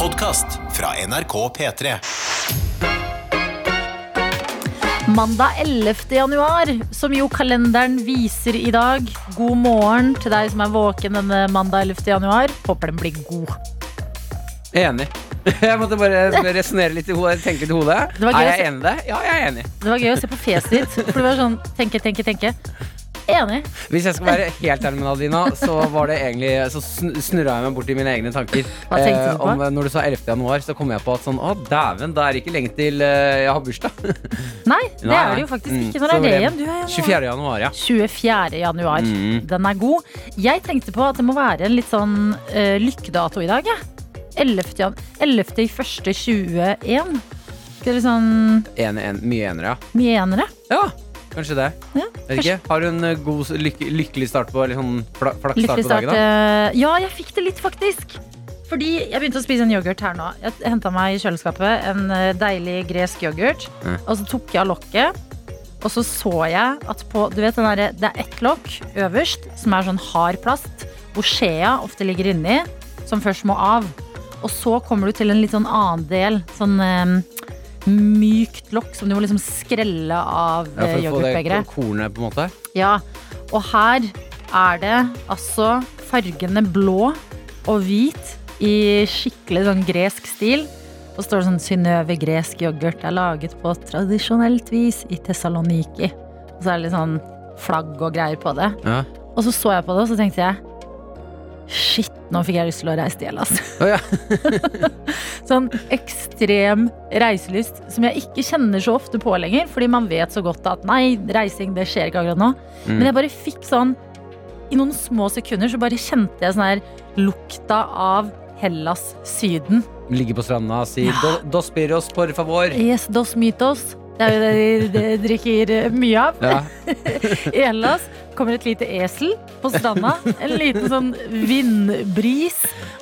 podkast fra NRK P3. Mandag 11. januar, som jo kalenderen viser i dag. God morgen til deg som er våken denne mandag 11. januar. Håper den blir god. Enig. Jeg måtte bare resonnere litt i hodet. Tenke litt i hodet. Er jeg enig i det? Ja, jeg er enig. Det var gøy å se på fjeset ditt. For det var sånn tenke, tenke, tenke. Enig. Hvis jeg skal være helt ærlig med Nadina, så var det egentlig Så snurra jeg meg bort i mine egne tanker. Hva tenkte du på? om, når du sa 11. januar, så kom jeg på at sånn Å, dæven, det er ikke lenge til eh, jeg har bursdag. Nei, det er det jo faktisk mm, ikke. Når er det igjen? Du er januar. 24. januar, ja. 24. januar. Mm. Den er god. Jeg tenkte på at det må være en litt sånn uh, lykkedato i dag, jeg. 11. jan- 11. i første 21. Ikke det sånn Enig, en, mye enere, ja. mye enere? Ja, kanskje det. Ja, kanskje. Har du en eh, god, lykke, lykkelig start på Eller sånn fla, flaks start på dagen? da? eh, Ja, jeg fikk det litt, faktisk. Fordi jeg begynte å spise en yoghurt her nå. Jeg henta meg i kjøleskapet en eh, deilig gresk yoghurt. Mm. Og så tok jeg av lokket. Og så så jeg at på Du vet den derre Det er ett lokk øverst som er sånn hard plast, hvor skjea ofte ligger inni, som først må av. Og så kommer du til en litt sånn annen del. Sånn eh, mykt lokk som du må liksom skrelle av Ja, eh, yoghurtbegeret. kornet, på en måte? Ja, og her er det altså fargene blå og hvit i skikkelig sånn gresk stil. Og står det sånn Synnøve gresk yoghurt er laget på tradisjonelt vis i Tessaloniki. Og så er det litt sånn flagg og greier på det. Ja. Og så så jeg på det, og så tenkte jeg Shit, nå fikk jeg lyst til å reise til Hellas. Oh, ja. sånn ekstrem reiselyst som jeg ikke kjenner så ofte på lenger. Fordi man vet så godt at nei, reising det skjer ikke akkurat nå. Mm. Men jeg bare fikk sånn I noen små sekunder så bare kjente jeg sånn her lukta av Hellas Syden. Ligge på stranda og si «Do- Dos piros, por favor. Yes, dos mitos. Det er jo det de, de drikker eh, mye av. Ja. I Hellas kommer et lite esel på stranda. En liten sånn vindbris.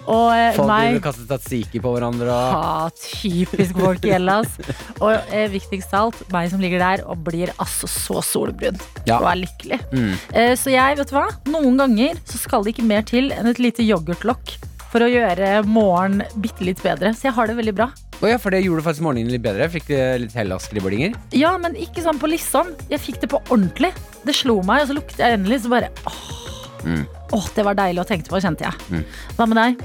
Og eh, Folk meg Folk kaster tatsiki på hverandre. Ha, typisk folk i Hellas. Og eh, viktigst av alt, meg som ligger der og blir altså så solbrun. Ja. Og er lykkelig. Mm. Eh, så jeg, vet du hva? Noen ganger så skal det ikke mer til enn et lite yoghurtlokk for å gjøre morgenen bitte litt bedre. Så jeg har det veldig bra. Å ja, for det gjorde faktisk morgenen litt bedre. Fikk det litt Hellas-skriblinger. Ja, men ikke sånn på liksom. Jeg fikk det på ordentlig. Det slo meg, og så luktet jeg endelig, så bare åh. Mm. Åh, det var deilig å tenke på, kjente jeg. Mm. Hva med deg?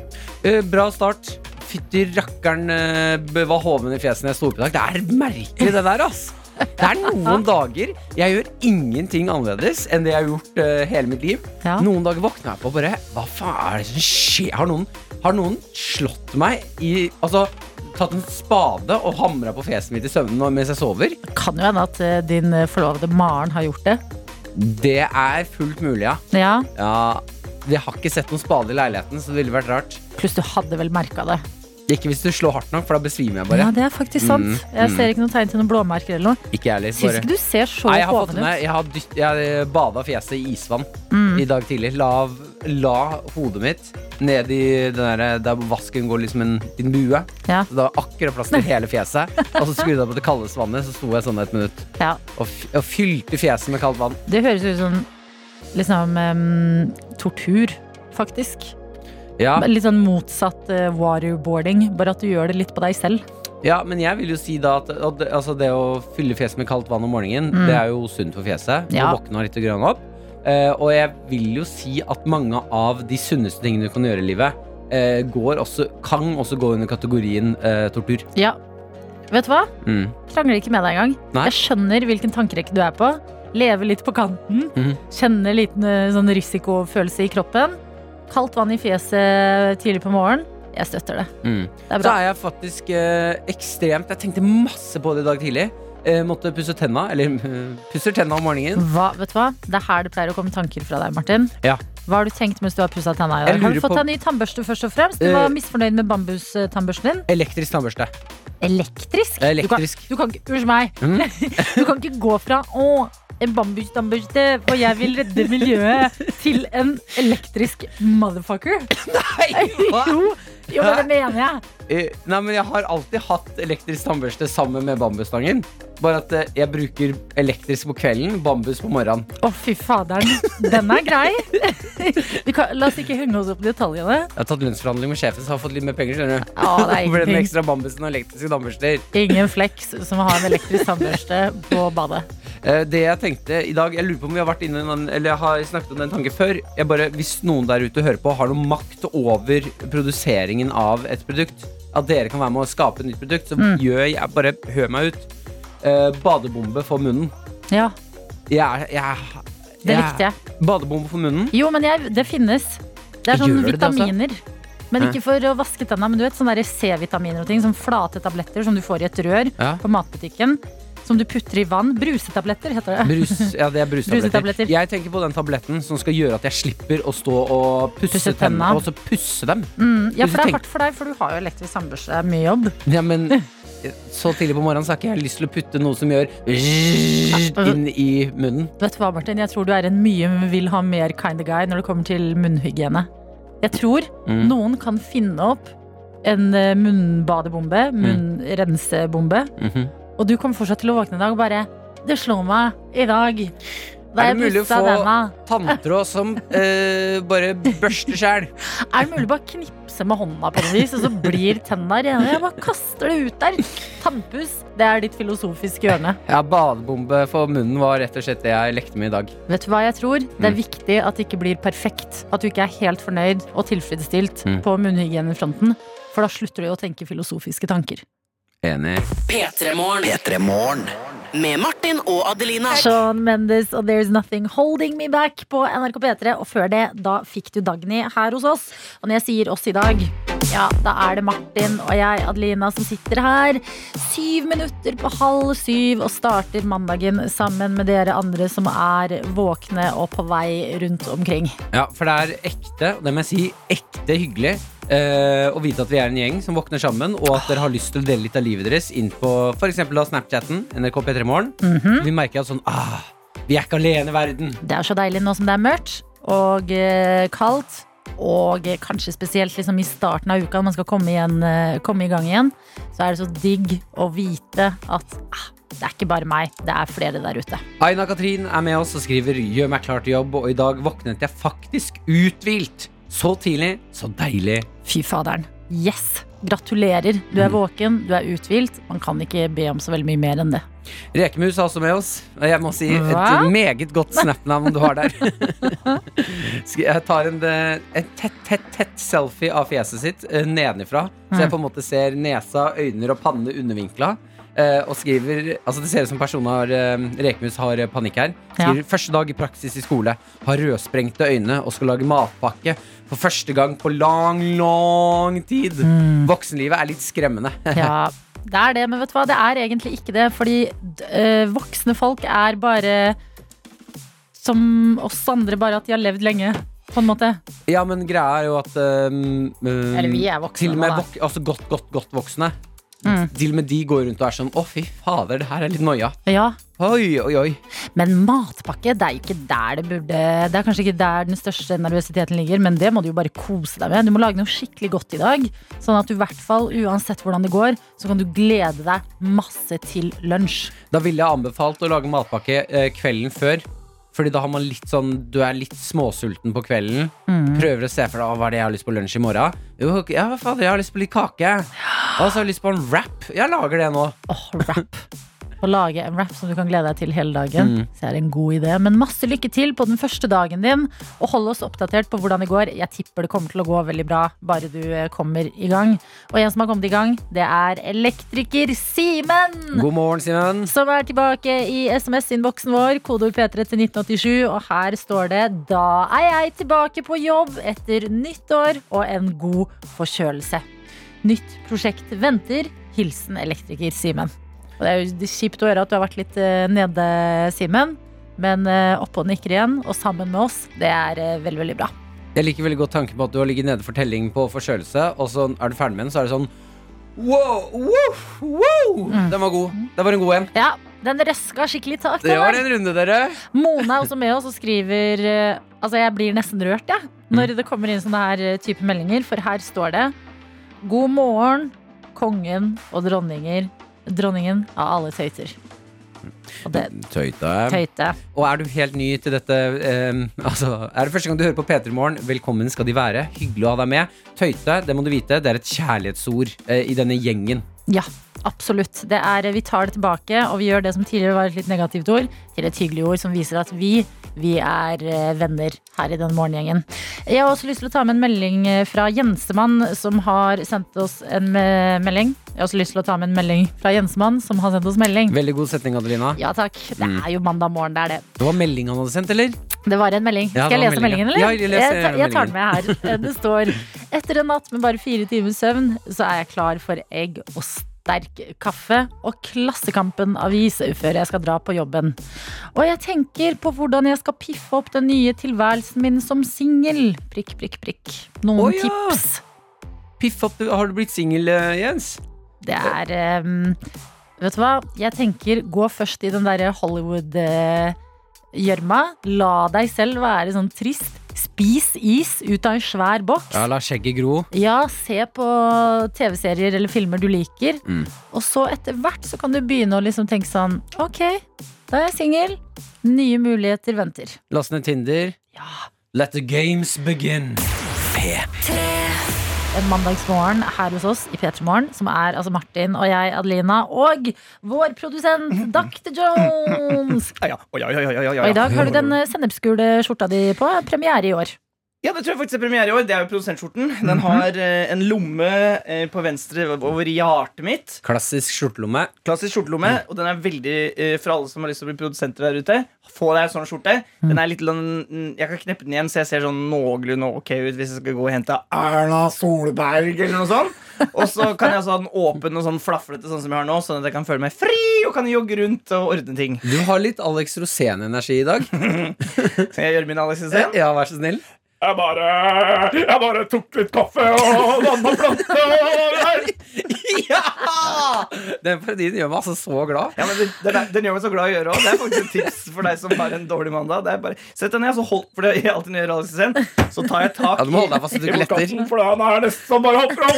Eh, bra start. Fytti rakkeren eh, var hoven i fjeset da jeg sto opp i dag. Det er merkelig, det der, ass. Det er noen dager jeg gjør ingenting annerledes enn det jeg har gjort uh, hele mitt liv. Ja. Noen dager våkner jeg på og bare Hva faen er det som skjer? Har noen, har noen slått meg i Altså tatt en spade og hamra på fjeset mitt i søvne mens jeg sover? Kan jo hende at eh, din eh, forlovede Maren har gjort det. Det er fullt mulig, ja. Ja, ja. Jeg har ikke sett noen spade i leiligheten, så det ville vært rart. Pluss du hadde vel merka det. Ikke hvis du slår hardt nok, for da besvimer jeg bare. Ja, det er faktisk sant. Mm, Jeg mm. ser ikke noen tegn til noen blåmerker eller noe. Ikke ærlig. Syns ikke du ser så jeg hoven ut. Jeg har, jeg bada fjeset i isvann Mm. i dag tidlig. La, la hodet mitt ned i den der, der vasken går liksom en en bue. Ja. Så det var akkurat plass til hele fjeset. Og så skrudde jeg på det kaldeste vannet, så sto jeg sånn et minutt Ja. og, og fylte fjeset med kaldt vann. Det høres ut som liksom um, tortur, faktisk. Ja, Litt sånn motsatt uh, waterboarding, bare at du gjør det litt på deg selv. ja, men jeg vil jo si da at og altså det å fylle fjeset med kaldt vann om morgenen, Mm. det er jo sunt for fjeset. Ja. Og litt litt grønn opp. Eh, og jeg vil jo si at mange av de sunneste tingene du kan gjøre i livet, eh, går også, kan også gå under kategorien uh, tortur. Ja. Vet du hva? Mm. Krangler ikke med deg engang. Nei. Jeg skjønner hvilken tankerekke du er på. Leve litt på kanten. Mm. Kjenner liten sånn risikofølelse i kroppen. Kaldt vann i fjeset tidlig på morgenen. Jeg støtter det. Mm. Det er Så er jeg faktisk ekstremt Jeg tenkte masse på det i dag tidlig. Eh, måtte pusse tenna, eller eh, pusser tenna om morgenen. Hva, vet du hva? Det er her det pleier å komme tanker fra deg, Martin. Ja. Hva har du tenkt mens du har pussa tenna i dag? Har du fått deg ny tannbørste først og fremst? Du Eh, var misfornøyd med bambustannbørsten din. Elektrisk tannbørste. Elektrisk? Elektrisk. Du kan, ikke, meg. Mm. Du kan ikke gå fra å, en bambustannbørste, og jeg vil redde miljøet, til en elektrisk motherfucker. Nei! hva? Jo, jo, men det mener jeg. Eh, nei, men jeg har alltid hatt elektrisk tannbørste sammen med bambusstangen. Bare at eh, jeg bruker elektrisk på kvelden, bambus på morgenen. Å, fy faderen. Den er grei. Du kan, la oss ikke henge oss opp i detaljene. Jeg har tatt lønnsforhandling med sjefen, så har jeg fått litt mer penger. skjønner du Ja, det er Ble den ingenting. ekstra bambusen og elektriske tannbørster. Ingen flex som har en elektrisk tannbørste på badet. Eh, Det jeg tenkte i dag Jeg lurer på om vi har vært inne i den- Eller jeg har snakket om den tanken før. Jeg bare, hvis noen der ute hører på har noe makt over produseringen av et produkt, at dere kan være med å skape et nytt produkt, så Mm. gjør jeg Bare hør meg ut. Uh, badebombe for munnen. Ja, Jeg, jeg, jeg, det likte jeg. Badebombe for munnen. Jo, men jeg, det finnes. Det er sånn Gjør vitaminer. det, altså? Men ikke for å vaske tenna, men du vet sånne C-vitaminer og ting. Sånn flate tabletter som du får i et rør Ja. på matbutikken. Som du putter i vann. Brusetabletter heter det. Brus, ja, det er brusetabletter. Brusetabletter. Jeg tenker på den tabletten som skal gjøre at jeg slipper å stå og pusse, Pusse tennene. Og så pusse dem. Mm, ja, for det er hardt for deg, for du har jo elektrisk tannbørste. Mye jobb. Ja, men så tidlig på morgenen så har ikke jeg lyst til å putte noe som gjør inn i munnen. Vet du hva, Martin? Jeg tror du er en mye vil ha mer kind of guy når det kommer til munnhygiene. Jeg tror Mm. noen kan finne opp en eh, munnbadebombe, munnrensebombe, Mhm. Og du kommer fortsatt til å våkne i dag og bare Det slo meg i dag da Er det mulig å få- denne. Tanntråd som eh, bare børster sjæl. Er det mulig å bare knipse med hånda på noe vis, og så blir tenna rene? Jeg bare kaster det ut der. Tannpuss, det er ditt filosofiske hjørne. Ja, badebombe for munnen var rett og slett det jeg lekte med i dag. Vet du hva jeg tror? Det er Mm. viktig at det ikke blir perfekt. At du ikke er helt fornøyd og tilfredsstilt Mm. på munnhygienefronten. For da slutter du å tenke filosofiske tanker. Enig. P3 Morgen. P3 Morgen. Med Martin og Adelina. Sean Mendes og There's Nothing Holding Me Back på NRK P3. Og før det, da fikk du Dagny her hos oss. Og når jeg sier oss i dag, ja, da er det Martin og jeg, Adelina, som sitter her. Syv minutter på halv syv og starter mandagen sammen med dere andre som er våkne og på vei rundt omkring. Ja, for det er ekte, og det må jeg si, ekte hyggelig eh, og vite at vi er en gjeng som våkner sammen, og at dere har lyst til å dele litt av livet deres inn på f.eks. Snapchatten, NRK P3 Morgen. Mhm. Vi merker at sånn ah, Vi er ikke alene i verden. Det er så deilig nå som det er mørkt og eh, kaldt. Og eh, kanskje spesielt liksom i starten av uka, når man skal komme, igjen, eh, komme i gang igjen. Så er det så digg å vite at ah, det er ikke bare meg, det er flere der ute. Aina Katrin er med oss og skriver 'Gjør meg klar til jobb', og i dag våknet jeg faktisk uthvilt. Så tidlig, så deilig. Fy faderen. Yes! Gratulerer. Du er våken, du er uthvilt. Man kan ikke be om så veldig mye mer enn det. Rekemus er også med oss. Og jeg må si Hva? et meget godt Snap-navn du har der. Jeg tar en, eh, en tett, tett, tett selfie av fjeset sitt eh, nedenifra. Så jeg på en måte ser nesa, øyne og panne undervinkla. Eh, og skriver Altså Det ser ut som personen har eh, Rekemus har eh, panikk her. Skriver første dag i praksis i skole. Har rødsprengte øyne og skal lage matpakke for første gang på lang, lang tid. Voksenlivet er litt skremmende. Ja, det er det, men vet du hva? Det er egentlig ikke det. Fordi eh, voksne folk er bare som oss andre, bare at de har levd lenge. På en måte. Ja, men greia er jo at øh, øh, Eller vi er voksne Til og med vok altså godt, godt, godt voksne. Mm. Til og med de går rundt og er sånn Å, fy fader, det her er litt noia. Ja, Oi, oi, oi. Men matpakke, det er jo ikke der det burde Det er kanskje ikke der den største nervøsiteten ligger, men det må du jo bare kose deg med. Du må lage noe skikkelig godt i dag, sånn at du i hvert fall, uansett hvordan det går, så kan du glede deg masse til lunsj. Da ville jeg anbefalt å lage matpakke eh, kvelden før. Fordi da har man litt sånn Du er litt småsulten på kvelden. Mm. Prøver å se for deg hva er det jeg har lyst på lunsj i morgen. Jo, ja, fader, jeg har lyst på litt kake. Og så har jeg lyst på en wrap. Jeg lager det nå. Åh, wrap. Å lage en wrap som du kan glede deg til hele dagen. Mm. Så er det en god idé. Men masse lykke til på den første dagen din, og hold oss oppdatert på hvordan det går. Jeg tipper det kommer til å gå veldig bra, bare du eh, kommer i gang. Og en som har kommet i gang, det er elektriker Simen! God morgen, Simen. Som er tilbake i SMS-innboksen vår, kodeord P3 til 1987. Og her står det 'Da er jeg tilbake på jobb etter nyttår og en god forkjølelse'. Nytt prosjekt venter. Hilsen elektriker Simen. Og det er jo kjipt å høre at du har vært litt eh, nede, Simen. Men eh, oppe og nikker igjen, og sammen med oss. Det er eh, veldig, veldig bra. Jeg liker veldig godt tanken på at du har ligget nede for telling på forkjølelse, og så er du ferdig med den, så er det sånn Wow, wow, wow. Mm. Den var god. Det var en god en. Ja, den røska skikkelig tak. Det var en runde, dere. Mona er også med oss og skriver Altså jeg blir nesten rørt jeg, når Mm. det kommer inn sånne her type meldinger. For her står det God morgen, kongen og dronninger. Dronningen av alle tøyter. Og det Tøyte. tøyte. Og er du helt ny til dette eh, Altså, er det første gang du hører på P3 Morgen, velkommen skal de være. Hyggelig å ha deg med. Tøyte, det må du vite, det er et kjærlighetsord eh, i denne gjengen. Ja, absolutt. Det er, vi tar det tilbake, og vi gjør det som tidligere var et litt negativt ord, til et hyggelig ord som viser at vi, vi er eh, venner her i den morgengjengen. Jeg har også lyst til å ta med en melding eh, fra Jensemann, som har sendt oss en eh, melding. Jeg har også lyst til å ta med en melding fra Jensemann, som har sendt oss melding. Veldig god setning, Adelina. Ja takk. Det er jo mandag morgen, det er det. Det var melding han hadde sendt, eller? Det var en melding. Ja, Skal jeg lese meldingen, eller? Ja, jeg leser jeg, tar- jeg tar den med her. Det står Etter en natt med bare fire timers søvn, så er jeg klar for egg og sterk kaffe og Klassekampen-avis før jeg skal dra på jobben. Og jeg tenker på hvordan jeg skal piffe opp den nye tilværelsen min som singel. Prikk, prikk, prikk. Noen oh, ja. tips. Piff opp, har du blitt singel, eh, Jens? Det er um, Vet du hva? Jeg tenker gå først i den derre Hollywood-gjørma. La deg selv være sånn trist. Spis is ut av en svær boks. Ja, la skjegget gro. Ja, se på TV-serier eller filmer du liker. Mm. Og så etter hvert så kan du begynne å liksom tenke sånn Ok, da er jeg singel. Nye muligheter venter. Last ned Tinder. Ja. Let the games begin. En mandagsmorgen her hos oss i P3 Morgen, som er altså Martin og jeg, Adelina, og vår produsent Dr. Jones. Og i dag har du den eh, sennepsgule skjorta di på. Premiere i år. Ja, det tror jeg faktisk er premiere i år. Det er jo produsentskjorten. Den har eh, en lomme eh, på venstre over hjertet mitt. Klassisk skjortelomme. Klassisk skjortelomme. Og den er veldig eh, for alle som har lyst til å bli produsenter der ute. Få deg en sånn skjorte. Den er litt sånn- Jeg kan kneppe den igjen, så jeg ser sånn noenlunde ok ut hvis jeg skal gå og hente Erna Solberg eller noe sånt. Og så kan jeg ha den åpen og sånn flaflete, sånn som jeg har nå, sånn at jeg kan føle meg fri og kan jogge rundt og ordne ting. Du har litt Alex Rosén-energi i dag. Skal jeg gjøre min Alex Rosén? Ja, vær så snill. Jeg bare, jeg bare tok litt kaffe og vanna plantene. Ja! Den parodien gjør meg altså så glad. Ja, men den, den, er- den gjør meg så glad å gjøre òg. Det er faktisk et tips for deg som har en dårlig mandag. Det er bare, Sett deg ned, så hold For det jeg alltid når jeg gjør så tar jeg tak Ja, du må holde deg fast i du. For han er nesten som bare hopper opp.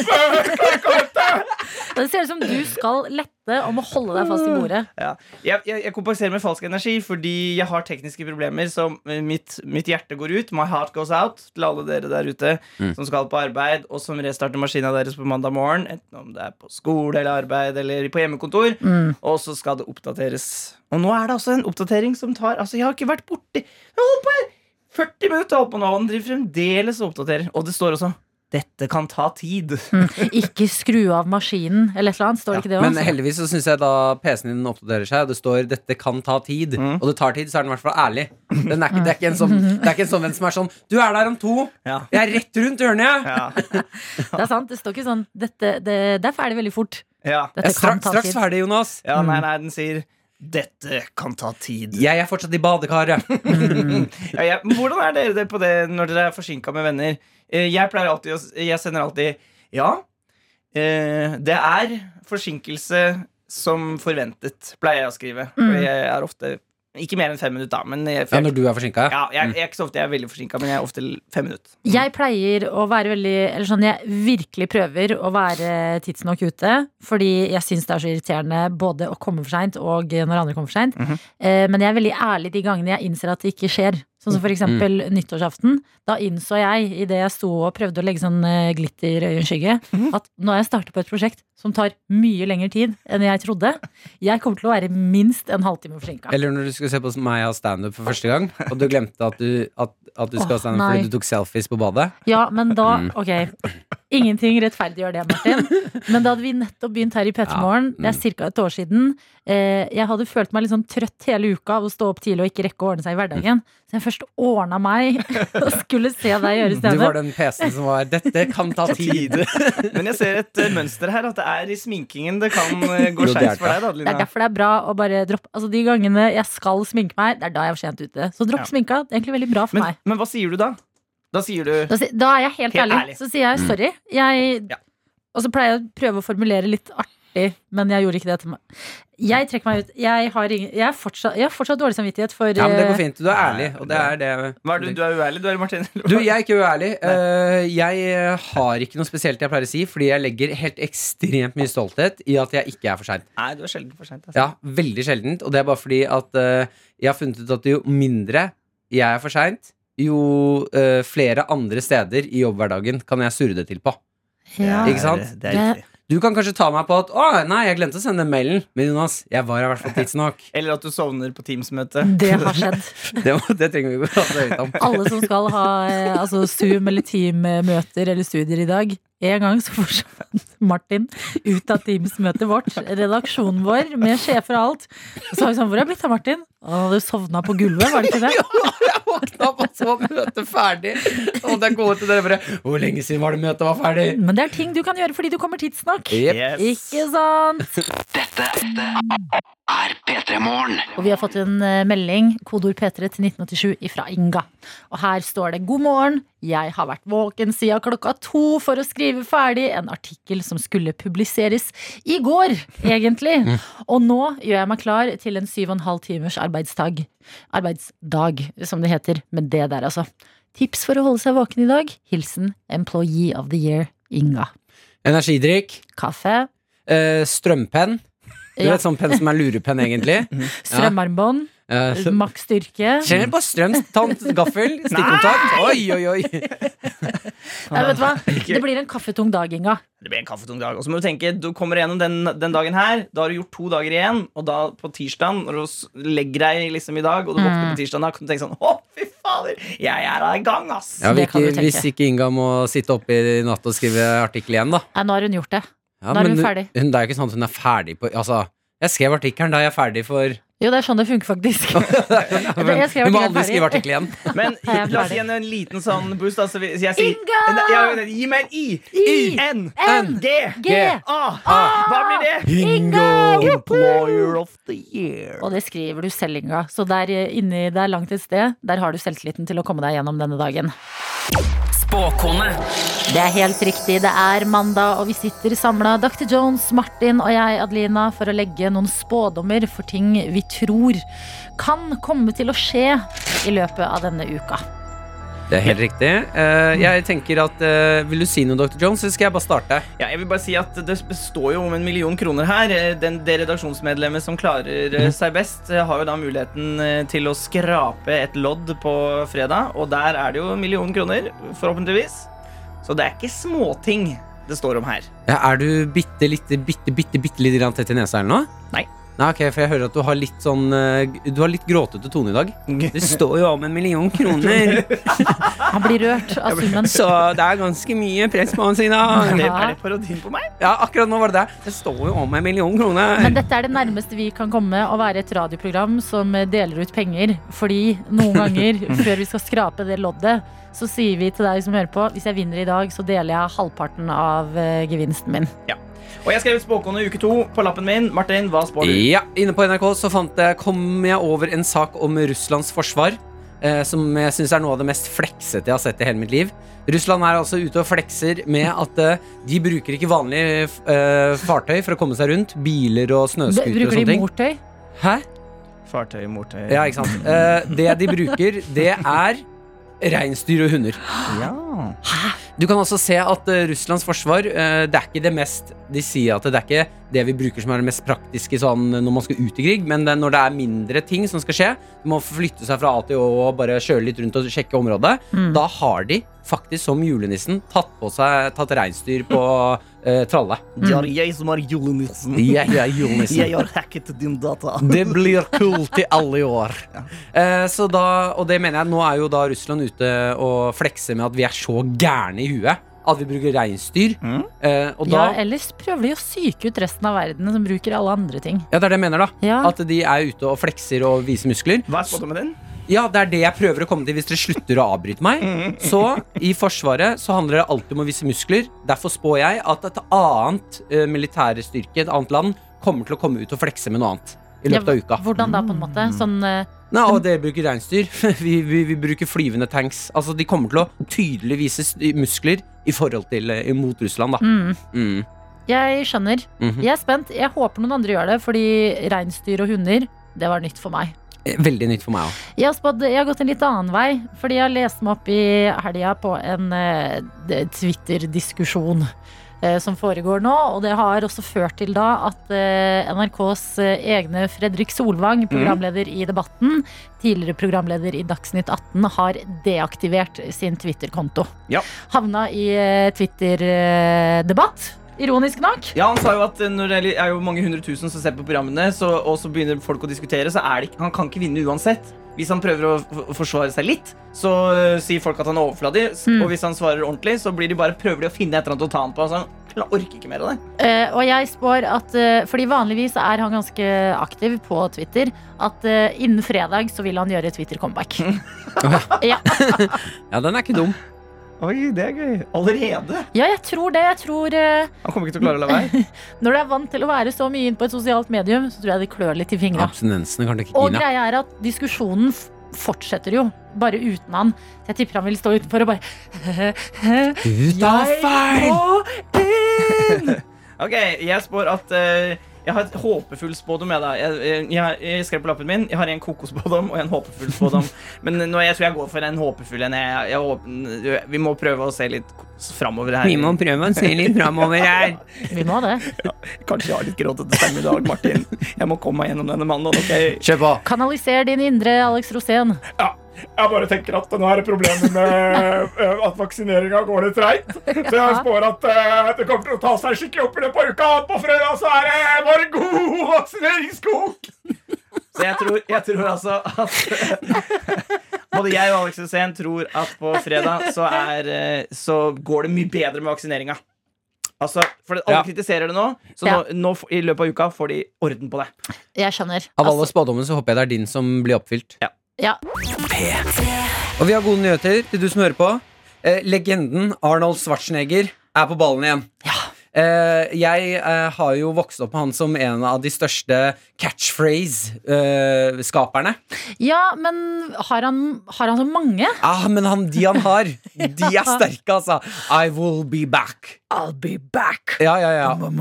Det ser ut som du skal lette og må holde deg fast i bordet. Ja. Jeg, jeg, jeg kompenserer med falsk energi fordi jeg har tekniske problemer. Så mitt, mitt hjerte går ut. My heart goes out til alle dere der ute som skal på arbeid, og som restarter maskina deres på mandag morgen. Enten om det er på skole eller arbeid eller på hjemmekontor. Og så skal det oppdateres. Og nå er det altså en oppdatering som tar Altså, jeg har ikke vært borti Jeg har holdt på i 40 minutter holdt på nå, og den driver fremdeles og oppdaterer. Og det står også dette kan ta tid. Ikke skru av maskinen, eller et eller annet. Står det ikke det også? Men heldigvis så syns jeg da PC-en din oppdaterer seg, og det står 'dette kan ta tid', Mm. og det tar tid, så er den i hvert fall ærlig. Den er ikke, det, er ikke en sånn, det er ikke en sånn venn som er sånn 'Du er der om to'. Ja. Jeg er rett rundt hjørnet. Ja. Det er sant. Det står ikke sånn dette, det, det er ferdig veldig fort. Ja. Dette Jeg er straks, kan ta straks tid. ferdig, Jonas. ja, nei, nei, den sier dette kan ta tid. Jeg er fortsatt i badekaret. Ja, ja. hvordan er dere det på det når dere er forsinka med venner? Eh, Jeg pleier alltid å Jeg sender alltid Ja, eh, det er forsinkelse som forventet, pleier jeg å skrive. Fordi jeg er ofte Ikke mer enn fem minutter, da. Men jeg, Ja, når du er forsinka. ja, jeg, jeg er ikke så ofte jeg er veldig forsinka, men jeg er ofte fem minutter. Jeg pleier å være veldig Eller sånn, jeg virkelig prøver å være tidsnok ute. Fordi jeg syns det er så irriterende både å komme for seint og når andre kommer for seint. Mhm. eh, men jeg er veldig ærlig de gangene jeg innser at det ikke skjer. Sånn som for eksempel nyttårsaften. Da innså jeg, idet jeg sto og prøvde å legge sånn eh, glitter i øyenskygge, Mhm. at nå har jeg startet på et prosjekt som tar mye lengre tid enn jeg trodde. Jeg kommer til å være minst en halvtime forsinka. Eller når du skulle se på meg ha standup for første gang, og du glemte at du, at, at du skal ha standup fordi du tok selfies på badet. Ja, men da Mm. Ok, ingenting rettferdiggjør det, Martin. Men da hadde vi nettopp begynt her i P3 Morgen. Det er ca. et år siden. Eh, jeg hadde følt meg litt sånn trøtt hele uka av å stå opp tidlig og ikke rekke å ordne seg i hverdagen. Så jeg først ordna meg og skulle se deg gjøre Du var den PC-en som var 'Dette kan ta tid'. Men jeg ser et eh, mønster her, at det er i sminkingen det kan eh, gå skeis for deg. da, Det er derfor det er bra å bare droppe Altså De gangene jeg skal sminke meg, det er da jeg er for sent ute. Så dropp Ja. sminka. Det er egentlig veldig bra for Men, meg. men hva sier du da? Da sier du Da, si- da er jeg helt, Helt ærlig. ærlig. Så sier jeg sorry. Jeg, Ja. Og så pleier jeg å prøve å formulere litt artig, men jeg gjorde ikke det til meg. Jeg trekker meg ut. Jeg har, ingen, jeg har, fortsatt, jeg har fortsatt dårlig samvittighet for Ja, men det går eh, fint. Du er ærlig, og det er det Hva er det, du er uærlig, du er Martin? Du, jeg er ikke uærlig. Uh, jeg har ikke noe spesielt jeg pleier å si, fordi jeg legger helt ekstremt mye stolthet i at jeg ikke er for sein. Nei, du er sjelden for seint. Altså. Ja, veldig sjeldent. Og det er bare fordi at uh, jeg har funnet ut at jo mindre jeg er for seint, jo uh, flere andre steder i jobbhverdagen kan jeg surre det til på. ja. Ikke sant? Det er riktig. Du kan kanskje ta meg på at 'Å, nei, jeg glemte å sende den mailen', men Jonas, jeg var i hvert fall tidsnok. Eller at du sovner på Teams-møte. Det har skjedd. Det, det trenger vi ikke å prate høyt om. Alle som skal ha eh, altså Zoom eller Team-møter eller studier i dag. En gang så forsvant Martin ut av Teams-møtet vårt, redaksjonen vår, med sjefer og alt. Og så var vi sånn, hvor er blitt av Martin? Han hadde sovna på gulvet, var det ikke det? Ja, Jeg våkna opp, og så møtet ferdig. Og det jeg gå til dere bare 'Hvor lenge siden var det møtet var ferdig?' Men det er ting du kan gjøre fordi du kommer tidsnok. Yes. Ikke sant? Er P3 Morgen. Og vi har fått en eh, melding, kodeord P3 til 1987 fra Inga. Og her står det 'God morgen. Jeg har vært våken siden klokka to for å skrive ferdig en artikkel som skulle publiseres i går, egentlig. Og nå gjør jeg meg klar til en syv og en halv timers arbeidsdag. Arbeidsdag, som det heter. Med det der, altså. Tips for å holde seg våken i dag? Hilsen Employee of the Year, Inga. Energidrikk. Kaffe, eh, strømpenn. Du Ja. vet sånn penn som er lurepenn, egentlig. strømarmbånd, Eh, så- maks styrke. Kjenner på strøm, tant, gaffel, stikkontakt. Oi, oi, oi. Nei, vet du hva? Det blir en kaffetung dag, Inga. Det blir en kaffetung dag. Og så må du tenke, du kommer gjennom den, den dagen her. Da har du gjort to dager igjen. Og da på tirsdag, når du legger deg liksom i dag, og du våkner på tirsdag, da kan du tenke sånn Å, fy fader! Jeg er i gang, ass! Ja, ikke, hvis ikke Inga må sitte oppe i natt og skrive artikkel igjen, da. Nei, nå har hun gjort det. Ja, Nå er hun ferdig. Hun, det er jo ikke sånn at hun er ferdig på Altså, jeg skrev artikkelen, da er jeg ferdig for Jo, det er sånn det funker, faktisk. Men Jeg Hun må aldri skrive artikkel igjen. Men er la oss gi henne en liten sånn boost. Altså, så jeg sier Inga! Ja, Gi meg en I! I. N! N. G! G. A! Hva blir det? Inga! Employer of the year. Og det skriver du selv, Inga. Så der eh, inni der langt et sted, der har du selvtilliten til å komme deg gjennom denne dagen. Spåkone. Det er helt riktig. Det er mandag, og vi sitter samla, Dr. Jones, Martin og jeg, Adelina, for å legge noen spådommer for ting vi tror kan komme til å skje i løpet av denne uka. Det er helt riktig. Uh, jeg tenker at uh, Vil du si noe, Dr. Jones, eller skal jeg bare starte? Ja, jeg vil bare si at Det står jo om en million kroner her. Eh, Den, det redaksjonsmedlemmet som klarer eh, seg best, har jo da muligheten til å skrape et lodd på fredag. Og der er det jo en million kroner, forhåpentligvis. Så det er ikke småting det står om her. Ja, er du bitte lite, bitte, bitte, bitte grann tett i nesa eller noe? Nei. Nei, ok, For jeg hører at du har litt sånn eh, Du har litt gråtete tone i dag. Det står jo om en million kroner, Han blir rørt av summen. så det er ganske mye press på hans side. Er det, er det parodien på meg? Ja, akkurat nå var det det. Det står jo om en million kroner. Men dette er det nærmeste vi kan komme å være et radioprogram som deler ut penger. Fordi noen ganger før vi skal skrape det loddet, så sier vi til deg som hører på, hvis jeg vinner i dag, så deler jeg halvparten av eh, gevinsten min. Og jeg skrev spåkone uke to på lappen min. Martin, hva spår du? Ja, Inne på NRK så fant jeg, kom jeg over en sak om Russlands forsvar. Eh, som jeg syns er noe av det mest fleksete jeg har sett i hele mitt liv. Russland er altså ute og flekser med at eh, de bruker ikke vanlige eh, fartøy for å komme seg rundt. Biler og snøscooter og Bruker de ting. mortøy? Hæ? Fartøy, mortøy Ja, ikke sant. Eh, det de bruker, det er reinsdyr og hunder. Ja. Du kan også se at uh, Russlands forsvar uh, Det er ikke det mest De sier at det er ikke det vi bruker som er det mest praktiske sånn, når man skal ut i krig, men det, når det er mindre ting som skal skje, du må flytte seg fra A til Å og bare kjøre litt rundt og sjekke området, da har de faktisk som julenissen tatt på seg Tatt reinsdyr på eh, tralle. Det er jeg som er julenissen. Jeg er julenissen. har hacket din data. Det blir kult i alle år. Eh, så da, og det mener jeg, nå er jo da Russland ute og flekser med at vi er så gærne i huet. At vi bruker reinsdyr. Eh, og da, Ja, ellers prøver de å psyke ut resten av verden som bruker alle andre ting. ja, det er det jeg mener, da. Ja. At de er ute og flekser og viser muskler. Hva er spådommen din? Ja, det er det jeg prøver å komme til hvis dere slutter å avbryte meg. Så i Forsvaret så handler det alltid om å vise muskler. Derfor spår jeg at et annet uh, militærstyrke, et annet land, kommer til å komme ut og flekse med noe annet. I løpet av uka. Hvordan da, på en måte? Sånn uh, Nei, og dere bruker reinsdyr. Vi, vi, vi bruker flyvende tanks. Altså, De kommer til å tydelig vise muskler i forhold til uh, mot Russland, da. mm. Mm. Jeg skjønner. Mhm. Jeg er spent. Jeg håper noen andre gjør det, fordi reinsdyr og hunder, det var nytt for meg. Veldig nytt for meg òg. Jeg jeg har gått en litt annen vei, fordi jeg har lest meg opp i helga på en uh, Twitter-diskusjon uh, som foregår nå. Og det har også ført til da at uh, NRKs eh, egne Fredrik Solvang, programleder i Debatten, tidligere programleder i Dagsnytt 18, har deaktivert sin Twitter-konto. Ja. Havna i Twitter-debatt, ironisk nok. Ja, Han sa jo at eh, når det er jo mange hundre tusen som ser på programmene, så, og så begynner folk å diskutere, så er det ikke, han kan ikke vinne uansett. Hvis han prøver å forsvare seg litt, så uh, sier folk at han er overfladig. Mm. Og hvis han svarer ordentlig, så blir de bare, prøver de å finne et eller annet å ta han på. Altså, han orker ikke mer av det. Uh, og jeg spår at uh, Fordi vanligvis er han ganske aktiv på Twitter. At innen fredag så vil han gjøre Twitter-comeback. ja. Ja, den er ikke dum. Oi, det er gøy. Allerede? ja, jeg tror det. Jeg tror eh, Han kommer ikke til å klare å la være. Når du er vant til å være så mye inn på et sosialt medium, så tror jeg det klør litt i fingra. Abstinensene kan ikke Og greia er at diskusjonen fortsetter jo, bare uten han. Så jeg tipper han vil stå utenfor og bare Ut av feil! Jeg må inn! Ok, Jeg spår at eh, jeg har et håpefull spådom. Jeg, da. Jeg, jeg, jeg, skrev på lappen min Jeg har en kokosspådom og en håpefull spådom. Men nå, jeg tror jeg går for en håpefull en. Jeg, jeg, håper- vi må prøve å se litt framover her. Vi må prøve å se litt framover her. Vi må det. Kanskje jeg har litt gråtete stemme i dag, Martin. Jeg må komme meg gjennom denne mannen. Okay? Kjør på. Kanaliser din indre Alex Rosén. Ja, jeg bare tenker at nå er det problemer med eh, at vaksineringa går litt treigt. Så jeg spår at eh, det kommer til å ta seg skikkelig opp i løpet av uka. På fredag så er det bare god vaksineringskok! Så jeg tror, jeg tror altså at Både jeg og Alex Hussein tror at på fredag så, er, eh, så går det mye bedre med vaksineringa. Altså, for Alle Ja. kritiserer det nå, så Ja. nå, nå i løpet av uka får de orden på det. Jeg skjønner. Av alle Altså, spådommene så håper jeg det er din som blir oppfylt. ja. Og vi har gode nyheter til du som hører på. Eh, legenden Arnold Schwarzenegger er på ballen igjen. Eh, jeg eh, har jo vokst opp med han som en av de største catchphrase-skaperne. ja, men har han, har han så mange? ah, men han, de han har, de er sterke, altså. I will be back. I'll be back. Ja, ja, ja. Um, Det er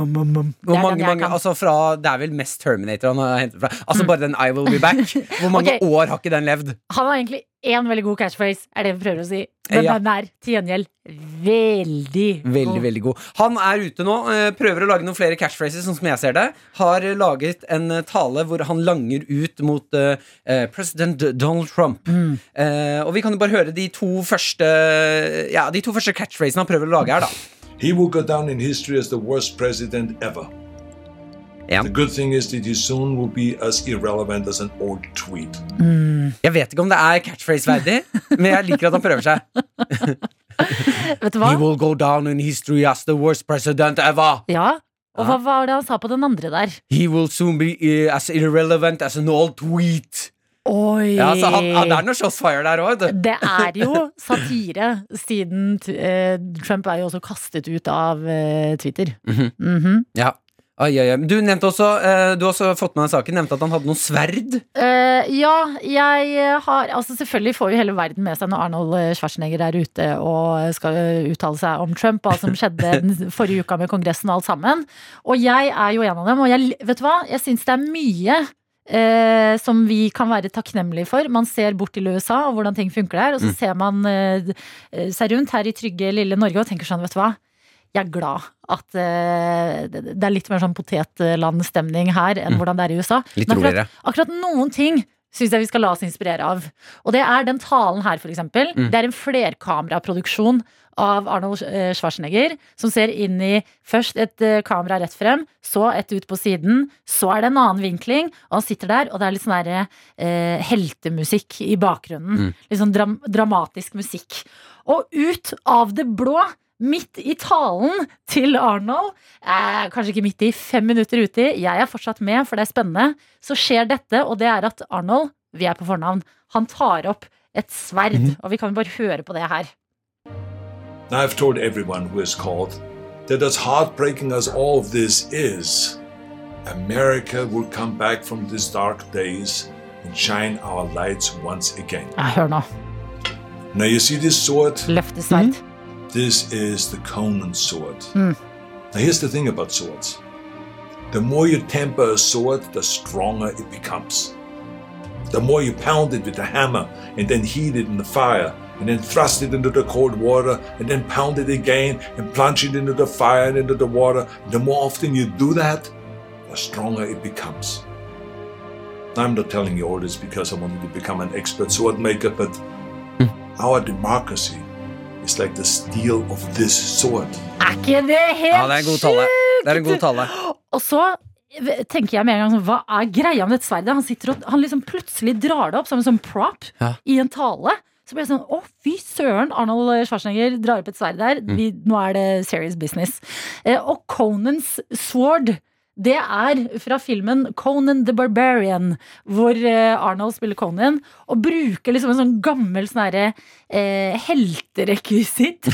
Hvor mange, mange, altså fra, det er vel mest Terminator han har hentet fra. Altså bare den I will be back. Hvor mange okay. år har ikke den levd? Han har egentlig én veldig god catchphrase, er det vi prøver å si. Men Ja. den er til gjengjeld veldig Veldig, god. veldig god. Han er ute nå, eh, prøver å lage noen flere catchphrases, sånn som jeg ser det. Har eh, laget en eh, tale hvor han langer ut mot president Donald Trump. Mm. Eh, og vi kan jo bare høre de to første Ja, de to første catchphrasene han prøver å lage her, da. He will go down in history as the worst president ever. Ja. The good thing is that he soon will be as as an old. Jeg vet ikke om det er catchphrase-verdig, men jeg liker at han prøver seg. Vet du hva? He will go down in history as the worst president ever. Ja. Og hva var det han sa på den andre der? He will soon be eh, as irrelevant as an old tweet. Oi! Ja, så han, han, Det er noe shotsfire der òg, vet du. Det er jo satire, siden uh, Trump er jo også kastet ut av uh, Twitter. Mhm. Ja. Oi, ai, ai. Du nevnte også eh, Du har også fått med deg saken Nevnte at han hadde noe sverd. Uh, ja, jeg har Altså Selvfølgelig får jo hele verden med seg når Arnold Schwarzenegger er ute og skal uttale seg om Trump, hva som skjedde den forrige uka med Kongressen og alt sammen. Og jeg er jo en av dem. Og jeg, vet du hva? Jeg syns det er mye eh, som vi kan være takknemlige for. Man ser bort til USA og hvordan ting funker der, og så ser man eh, seg rundt her i trygge, lille Norge og tenker sånn, vet du hva. Jeg er glad at uh, det er litt mer sånn potetlandstemning her enn hvordan det er i USA. Litt Men akkurat, roligere. akkurat noen ting syns jeg vi skal la oss inspirere av. Og det er den talen her, for eksempel. Mm. Det er en flerkameraproduksjon av Arnold eh, Schwarzenegger, som ser inn i først et eh, kamera rett frem, så et ut på siden, så er det en annen vinkling, og han sitter der, og det er litt sånn derre eh, heltemusikk i bakgrunnen. Mm. Litt sånn dram dramatisk musikk. Og ut av det blå, midt i talen til Arnold, eh, kanskje ikke midt i, fem minutter uti, jeg er fortsatt med, for det er spennende, så skjer dette, og det er at Arnold, vi er på fornavn, han tar opp et sverd, og vi kan bare høre på det her. I've told everyone who has called that as heartbreaking as all of this is, America will come back from these dark days and shine our lights once again. Ja, hør nå. Now, you see this sword? Løftesverd. This is the Conan sword. Mm. Now, here's the thing about swords the more you temper a sword, the stronger it becomes. The more you pound it with a hammer and then heat it in the fire and then thrust it into the cold water and then pound it again and plunge it into the fire and into the water, the more often you do that, the stronger it becomes. I'm not telling you all this because I wanted to become an expert sword maker, but our democracy is like the steel of this sword. Er ikke det helt Ja, det er en god tale. Det er en god tale. Og så tenker jeg med en gang sånn, Hva er greia med dette sverdet? Han sitter og Han liksom plutselig drar det opp som en sånn prop Ja. i en tale. Så blir jeg sånn Å, fy søren! Arnold Schwarzenegger drar opp et sverd der. Mm. Vi, nå er det serious business. Eh, og Conans sword. Det er fra filmen Conan the Barbarian, hvor eh, Arnold spiller Conan, og bruker liksom en sånn gammel sånn herre eh, helterekvisitt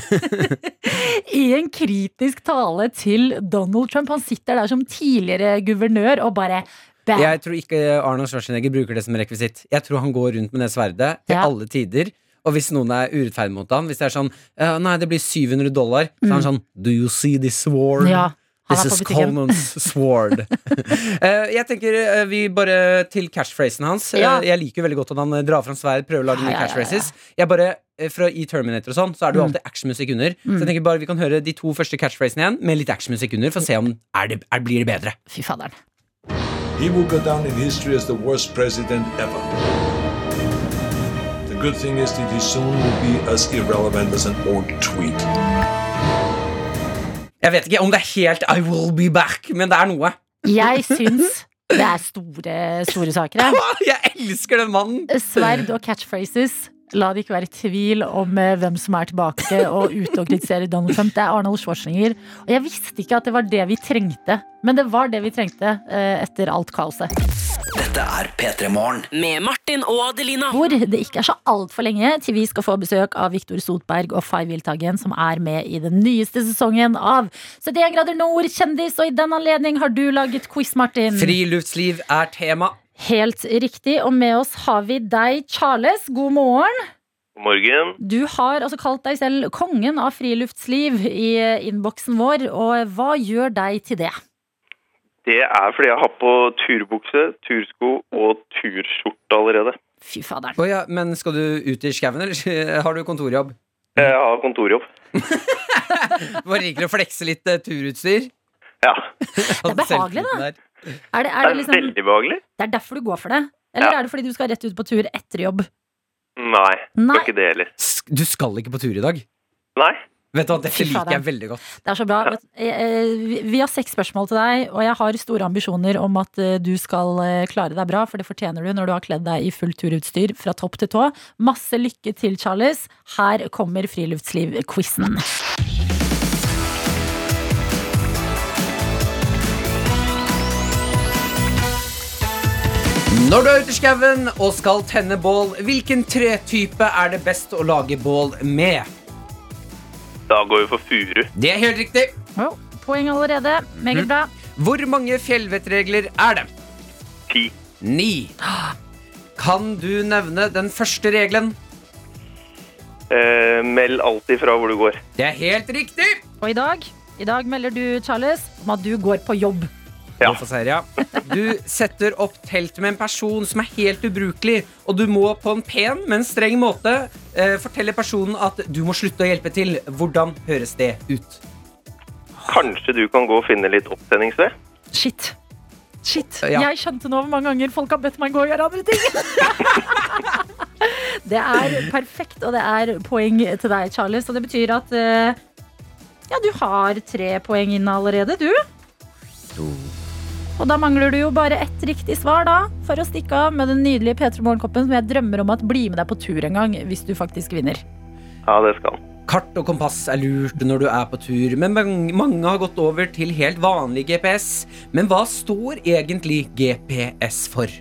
i en kritisk tale til Donald Trump. Han sitter der som tidligere guvernør og bare bam. Jeg tror ikke Arnold Schwarzenegger bruker det som rekvisitt. Jeg tror han går rundt med det sverdet til Ja. alle tider. Og hvis noen er urettferdig mot han, hvis det er sånn «Ja, Nei, det blir 700 dollar, så er han sånn Do you see this? Mm. Ja, This is. Conan's sword. uh, jeg tenker uh, vi bare til catchphrasen hans. Ja. Uh, jeg liker jo veldig godt at han eh, drar fram sverd, prøver å lage nye ja, ja, ja. catchphrases. Jeg bare, eh, fra I Terminator og sånn, så er det jo Mm. alltid actionmusikk under. Så jeg tenker bare vi kan høre de to første catchphrasene igjen med litt actionmusikk under, for å se om er det, er, blir det bedre. Fy faderen. He will go down in history as the worst president ever. The good thing is that he soon will be as irrelevant as an old tweet. Jeg vet ikke om det er helt I will be back, men det er noe. Jeg syns det er store, store saker. Jeg elsker den mannen! Sverd og catchphrases. La det ikke være tvil om eh, hvem som er tilbake og ute og kritiserer Donald Trump. Det er Arnold Schwarzenegger. Og jeg visste ikke at det var det vi trengte. Men det var det vi trengte eh, etter alt kaoset. Dette er P3 Morgen. Med Martin og Adelina. Hvor det ikke er så altfor lenge til vi skal få besøk av Viktor Sotberg og Fay Wiltagen, som er med i den nyeste sesongen av 71 grader nord, kjendis. Og i den anledning har du laget quiz, Martin. Friluftsliv er tema. Helt riktig. Og med oss har vi deg, Charles. God morgen. God morgen. Du har altså kalt deg selv kongen av friluftsliv i innboksen vår. Og hva gjør deg til det? Det er fordi jeg har på turbukse, tursko og turskjorte allerede. Fy faderen. Oh ja, men skal du ut i skauen, eller har du kontorjobb? Jeg har kontorjobb. Bare liker å flekse litt eh, turutstyr? Ja. Det er behagelig, da. Er det, Det er det, er liksom, veldig behagelig. det er derfor du går for det? Eller Ja. er det fordi du skal rett ut på tur etter jobb? Nei, Nei. ikke det heller. Du skal ikke på tur i dag? Nei. Vet du hva, Dette liker jeg veldig godt. Det er så bra. Eh, eh, vi- Vi har seks spørsmål til deg, og jeg har store ambisjoner om at eh, du skal klare deg bra, for det fortjener du når du har kledd deg i fullt turutstyr fra topp til tå. Masse lykke til, Charles. Her kommer friluftsliv-quizen. Når du er ute i skauen og skal tenne bål, hvilken tretype er det best å lage bål med? Da går vi for furu. Det er helt riktig. Oh, poeng allerede. Meget bra. Hvor mange fjellvettregler er det? Ti. Ni. Kan du nevne den første regelen? Eh, meld alltid fra hvor du går. Det er helt riktig. Og i dag, i dag melder du, Charles, om at du går på jobb. Ja. Serie, ja. Du setter opp telt med en person som er helt ubrukelig, og du må på en pen, men streng måte eh, fortelle personen at du må slutte å hjelpe til. Hvordan høres det ut? Kanskje du kan gå og finne litt opptenningsved? Shit. Shit. Ja. Jeg skjønte nå hvor mange ganger folk har bedt meg gå og gjøre andre ting. det er perfekt, og det er poeng til deg, Charles. Og det betyr at eh, ja, du har tre poeng inne allerede, du. Og da mangler du jo bare ett riktig svar da, for å stikke av med den nydelige P3 Morgenkoppen som jeg drømmer om at blir med deg på tur en gang, hvis du faktisk vinner. Ja, det skal han. Kart og kompass er lurt når du er på tur, men mange, har gått over til helt vanlig GPS. Men hva står egentlig GPS for?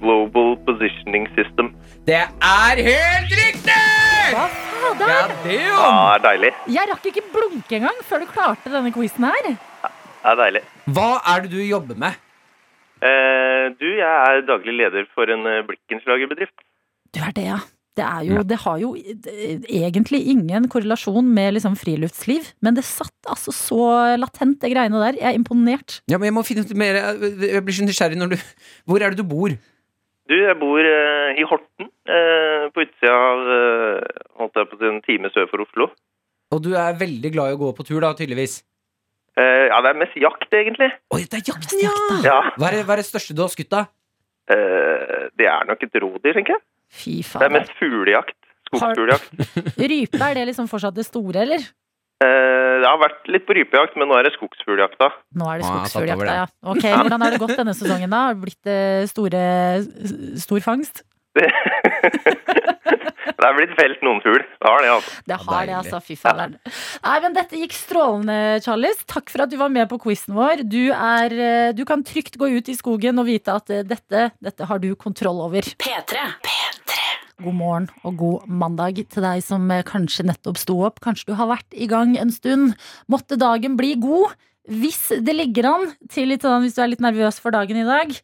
Global Positioning System. Det er helt riktig! Hva fader? Ja, det er deilig. Jeg rakk ikke blunke engang før du klarte denne quizen her. Det er deilig. Hva er det du jobber med? Eh, du, jeg er daglig leder for en eh, blikkenslagerbedrift. Du er det, ja. Det, er jo, det har jo egentlig ingen korrelasjon med liksom friluftsliv, men det satt altså så latent, det greiene der. Jeg er imponert. Ja, men jeg må finne ut mer Jeg blir så nysgjerrig når du Hvor er det du bor? Du, jeg bor eh, i Horten, eh, på utsida av eh, holdt jeg på å si, en time sør for Oslo. Og du er veldig glad i å gå på tur, da, tydeligvis. Eh, ja, det er mest jakt, egentlig. Oi, det er jakt, ja! Ja, Hva er, det- hva er det største du har skutt, da? eh, Det er nok et rådyr, tenker jeg. Fy Det er mest fuglejakt. Skogsfuglejakt. Rype, er det liksom fortsatt det store, eller? Eh, det har vært litt på rypejakt, men nå er det skogsfugljakta. Nå er det jeg har tatt over skogsfugljakta, ja. Ok, Hvordan har det gått denne sesongen, da? Har det blitt eh, store, stor fangst? Det er blitt felt noen fugl. Det har det, altså. Det har det, altså. Fy fader. Nei, men dette gikk strålende, Charles. Takk for at du var med på quizen vår. Du, er, eh, du kan trygt gå ut i skogen og vite at eh, dette, dette har du kontroll over. P3. God morgen og god mandag til deg som eh, kanskje nettopp sto opp. Kanskje du har vært i gang en stund. Måtte dagen bli god. Hvis det ligger an til litt sånn, hvis du er litt nervøs for dagen i dag,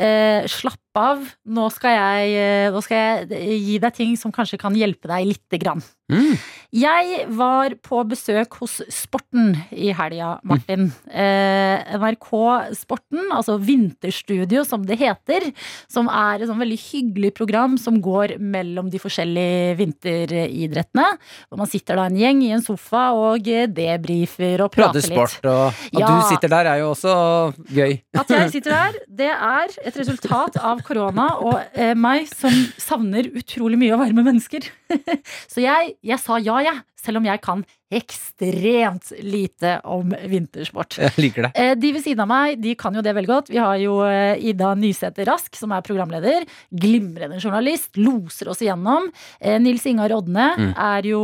eh, slapp av. Nå skal, jeg, eh, nå skal jeg gi deg ting som kanskje kan hjelpe deg lite grann. Mm. Jeg var på besøk hos Sporten i helga, Martin. Eh, NRK Sporten, altså Vinterstudio som det heter, som er et sånn veldig hyggelig program som går mellom de forskjellige vinteridrettene. Hvor man sitter da en gjeng i en sofa og debrifer og Prater litt. sport, og at Ja. du sitter der, er jo også gøy. At jeg sitter der, det er et resultat av korona og eh, meg som savner utrolig mye å være med mennesker. Så jeg, jeg sa ja, jeg. Selv om jeg kan ekstremt lite om vintersport. Jeg liker det. Eh, De ved siden av meg de kan jo det veldig godt. Vi har jo eh, Ida Nysæter Rask, som er programleder. Glimrende journalist. Loser oss igjennom. Eh, Nils Ingar Odne Mm. er jo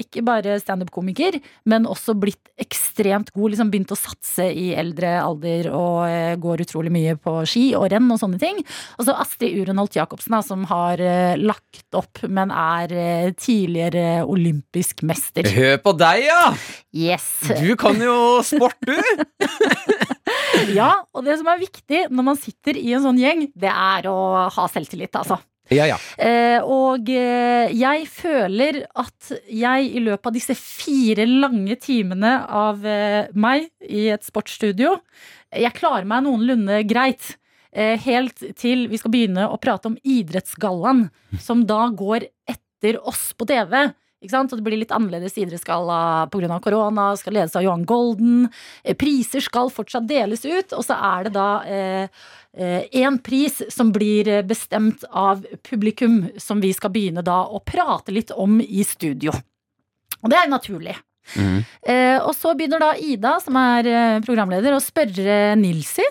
ikke bare standup-komiker, men også blitt ekstremt god. Liksom begynt å satse i eldre alder og går utrolig mye på ski og renn og sånne ting. Og så Astrid Urenholt Jacobsen, som har lagt opp, men er tidligere olympisk mester. Hør på deg, ja! Yes. Du kan jo sport, du! Ja, og det som er viktig når man sitter i en sånn gjeng, det er å ha selvtillit, altså. Ja, ja. Eh, og eh, jeg føler at jeg i løpet av disse fire lange timene av eh, meg i et sportsstudio, jeg klarer meg noenlunde greit. Eh, helt til vi skal begynne å prate om Idrettsgallaen, som da går etter oss på TV. Ikke sant? Og det blir litt annerledes idrettsgalla pga. korona. Skal ledes av Johan Golden. Eh, Priser skal fortsatt deles ut, og så er det da én pris som blir eh, bestemt av publikum, som vi skal begynne da å prate litt om i studio. Og det er naturlig. Mm. Eh, og så begynner da Ida, som er eh, programleder, å spørre Nilsi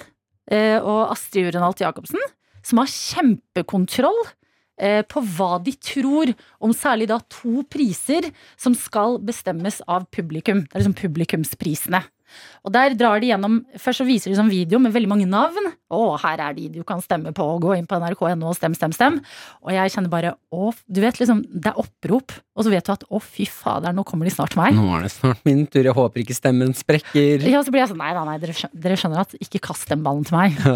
eh, og Astrid Urenalt Jacobsen, som har kjempekontroll eh, på hva de tror om særlig da to priser som skal bestemmes av publikum. Det er liksom publikumsprisene. Og der drar de gjennom Først så viser de sånn video med veldig mange navn. Å, her er de du kan stemme på. Gå inn på nrk.no og stem, stem, stem. Og jeg kjenner bare å, Du vet liksom, det er opprop, og så vet du at å, fy fader, nå kommer de snart til meg. Nå er det snart min tur. Jeg håper ikke stemmen sprekker. Ja, så blir jeg sånn, nei, nei, nei, dere skjønner, dere skjønner at ikke kast den ballen til meg. Ja,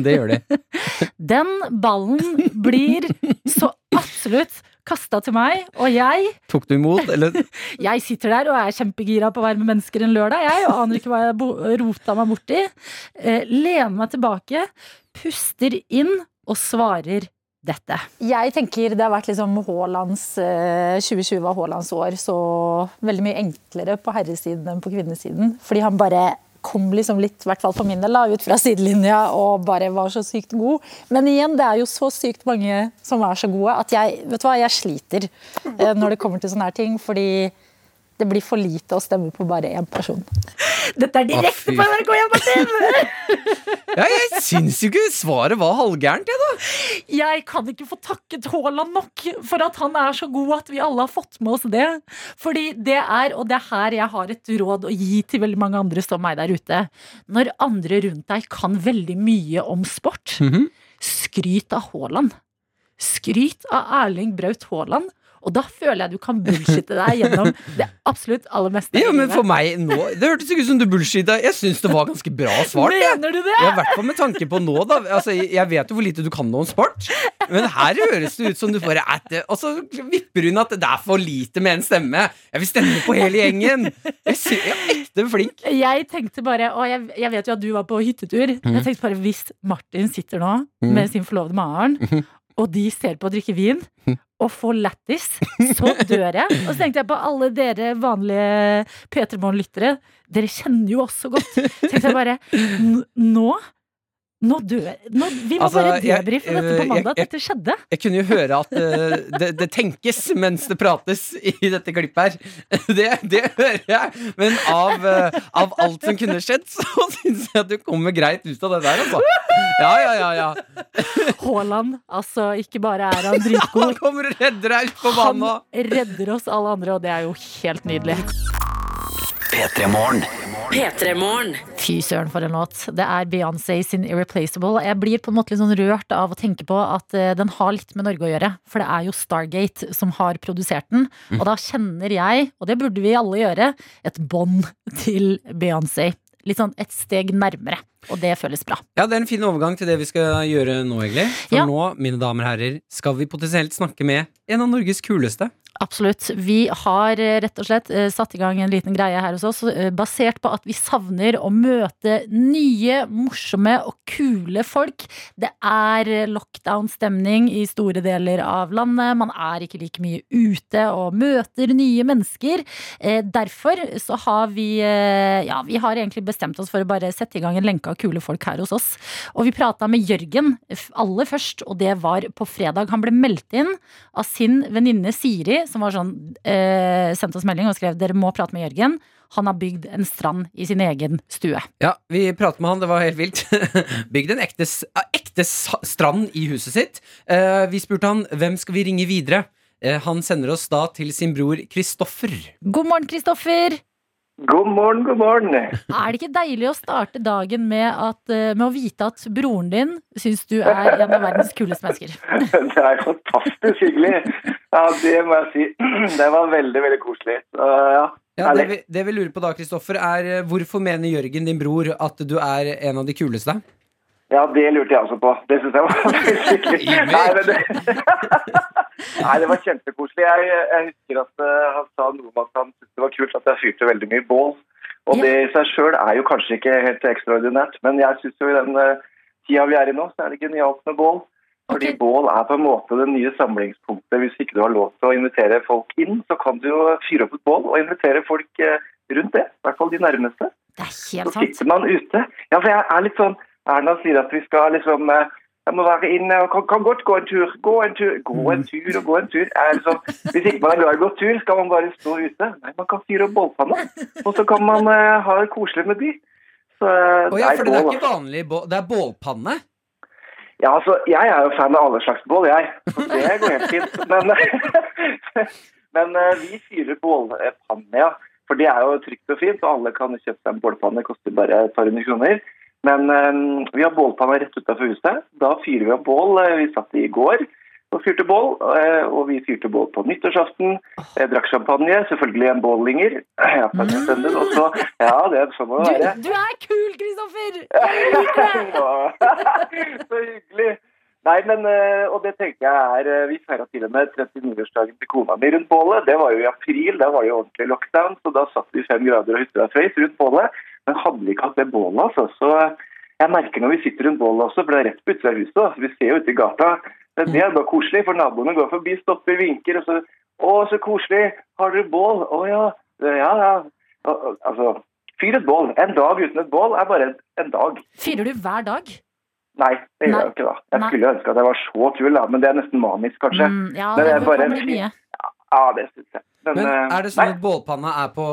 Det gjør de. Den ballen blir så absolutt kasta til meg, og jeg, Tok du imot, eller? jeg sitter der og er kjempegira på å være med mennesker en lørdag, jeg, og aner ikke hva jeg rota meg borti. Eh, lener meg tilbake, puster inn og svarer dette. Jeg tenker det har vært liksom Haalands eh, 2020 var Haalands år, så veldig mye enklere på herresiden enn på kvinnesiden. Fordi han bare kom liksom litt, i hvert fall for min del, ut fra sidelinja og bare var så sykt god. Men igjen, det er jo så sykt mange som er så gode at jeg vet du hva, jeg sliter eh, når det kommer til sånne her ting. Fordi det blir for lite å stemme på bare én person. Dette er direkte på NRK1, Martin! Ja, jeg syns jo ikke svaret var halvgærent, jeg, da. Jeg kan ikke få takket Haaland nok for at han er så god at vi alle har fått med oss det. Fordi det er, og det er her jeg har et råd å gi til veldig mange andre som meg der ute. Når andre rundt deg kan veldig mye om sport, Mhm. skryt av Haaland. Skryt av Erling Braut Haaland. Og da føler jeg du kan bullshitte deg gjennom det absolutt aller meste. Ja, men for meg nå Det hørtes ikke ut som du bullshitta. Jeg syns det var ganske bra svart. Mener du det? I hvert fall med tanke på nå, da. Altså, jeg vet jo hvor lite du kan nå om sport, men her høres det ut som du bare er det. Og så vipper hun at det er for lite med en stemme. Jeg vil stemme på hele gjengen. Jeg, jeg er ekte flink. Jeg tenkte bare, og jeg, jeg vet jo at du var på hyttetur mm. Jeg tenkte bare, hvis Martin sitter nå med sin forlovede Maren mm. Og de ser på å drikke vin Og får lættis Så dør jeg. Og så tenkte jeg på alle dere vanlige P3 Morgen-lyttere. Dere kjenner jo oss så godt. Tenkte jeg bare, nå Nå dør nå, Vi må Altså, bare debrife dette på mandag at Dette skjedde Jeg kunne jo høre at uh, det, det tenkes mens det prates i dette klippet her. Det, det hører jeg. Men av, uh, av alt som kunne skjedd, så syns jeg at du kommer greit ut av det der, altså. Ja, ja, ja. ja. Haaland, altså ikke bare er han dritgod Han kommer og redder deg ut på banen. Han redder oss alle andre Og det er jo helt nydelig P3 Morgen. P3 Morgen. Fy søren for en låt. Det er Beyoncé sin Irreplaceable. Jeg blir på en måte litt sånn rørt av å tenke på at eh, den har litt med Norge å gjøre. For det er jo Stargate som har produsert den. Og da kjenner jeg, og det burde vi alle gjøre, et bånd til Beyoncé. Litt sånn et steg nærmere. Og det føles bra. Ja, det er en fin overgang til det vi skal gjøre nå, egentlig. For Ja. nå, mine damer og herrer, skal vi potensielt snakke med en av Norges kuleste. Absolutt. Vi har eh, rett og slett eh, satt i gang en liten greie her hos oss, eh, basert på at vi savner å møte nye, morsomme og kule folk. Det er lockdown-stemning i store deler av landet. Man er ikke like mye ute og møter nye mennesker. Derfor så har vi Ja, vi har egentlig bestemt oss for å bare sette i gang en lenke av kule folk her hos oss. Og vi prata med Jørgen aller først, og det var på fredag. Han ble meldt inn av sin venninne Siri, som var sånn, eh, sendte oss melding og skrev dere må prate med Jørgen. Han har bygd en strand i sin egen stue. Ja, vi pratet med han, det var helt vilt. Bygd en ekte, ekte strand i huset sitt. Eh, vi spurte han hvem skal vi ringe videre. Eh, han sender oss da til sin bror Kristoffer. God morgen, Kristoffer! God morgen, god morgen. Er det ikke deilig å starte dagen med, at, eh, med å vite at broren din syns du er en av verdens kuleste mennesker? Det er fantastisk hyggelig. Ja, det må jeg si. Det var veldig, veldig koselig. Ja, Ja, det, vi, det vi lurer på da, Kristoffer, er eh, hvorfor mener Jørgen, din bror, at du er en av de kuleste? Ja, det lurte jeg også på. Det syns jeg var skikkelig. Nei, det... Nei, det var kjempekoselig. Jeg, jeg husker at eh, han sa noe om at han syntes det var kult at jeg fyrte veldig mye bål. Og Ja. det i seg sjøl er jo kanskje ikke helt ekstraordinært, men jeg syns jo i den uh, tida vi er i nå, så er det genialt med bål. Fordi okay. bål er på en måte det nye samlingspunktet. Hvis ikke du har lov til å invitere folk inn, så kan du jo fyre opp et bål og invitere folk eh, rundt det. I hvert fall de nærmeste. Det er helt sant. Så sitter man ute. Ja, for jeg er litt sånn Erna sier at vi skal liksom eh, Jeg må være inne og kan, kan godt gå en tur. Gå en tur, gå en tur og gå en tur. Er liksom, hvis ikke man er glad i å gå tur, skal man bare stå ute. Nei, man kan fyre opp bollpanna, Og så kan man uh, ha det koselig med de. Så, oh, ja, for det er bål, ikke vanlig bål, det er bålpanne. ja, altså, jeg er jo fan av alle slags bål, jeg. Så det går helt fint. Men, men uh, vi fyrer bålpanne, ja. For det er jo trygt og fint, og alle kan kjøpe seg en bålpanne. Det koster bare et par hundre kroner. Men eh, vi har bålpanna rett utenfor huset. Da fyrer vi opp bål. Eh, Vi satt i går og fyrte bål. eh, Og vi fyrte bål på nyttårsaften. Jeg drakk champagne. Selvfølgelig en bållinger. Ja, på en og så, ja, det er sånn å være. Du, du er kul, Kristoffer! Jeg så hyggelig. Nei, men, eh, og det tenker jeg er Vi feira til og med 39-årsdagen til kona mi rundt bålet. Det var jo i april, da var det jo ordentlig lockdown, så da satt vi fem grader og hytta face rundt bålet. Men hadde vi ikke hatt det bålet, altså, så jeg merker når vi sitter rundt bålet også, for det er rett på utsida av huset, altså, vi ser jo ute i gata. Det, det er bare koselig, for naboene går forbi, stopper, vinker, og så Å, så koselig! Har dere bål? Å ja. Ja, ja. Altså, fyr et bål. En dag uten et bål er bare en, en dag. Fyrer du hver dag? Nei, det gjør Nei. jeg ikke da. Jeg Nei. skulle ønske at jeg var så kul, da, men det er nesten manisk, kanskje. Mm, ja, Men det er bare en fyr. mye. Ja, det syns jeg. Men, Men eh, er det sånn nei, at bålpanna er på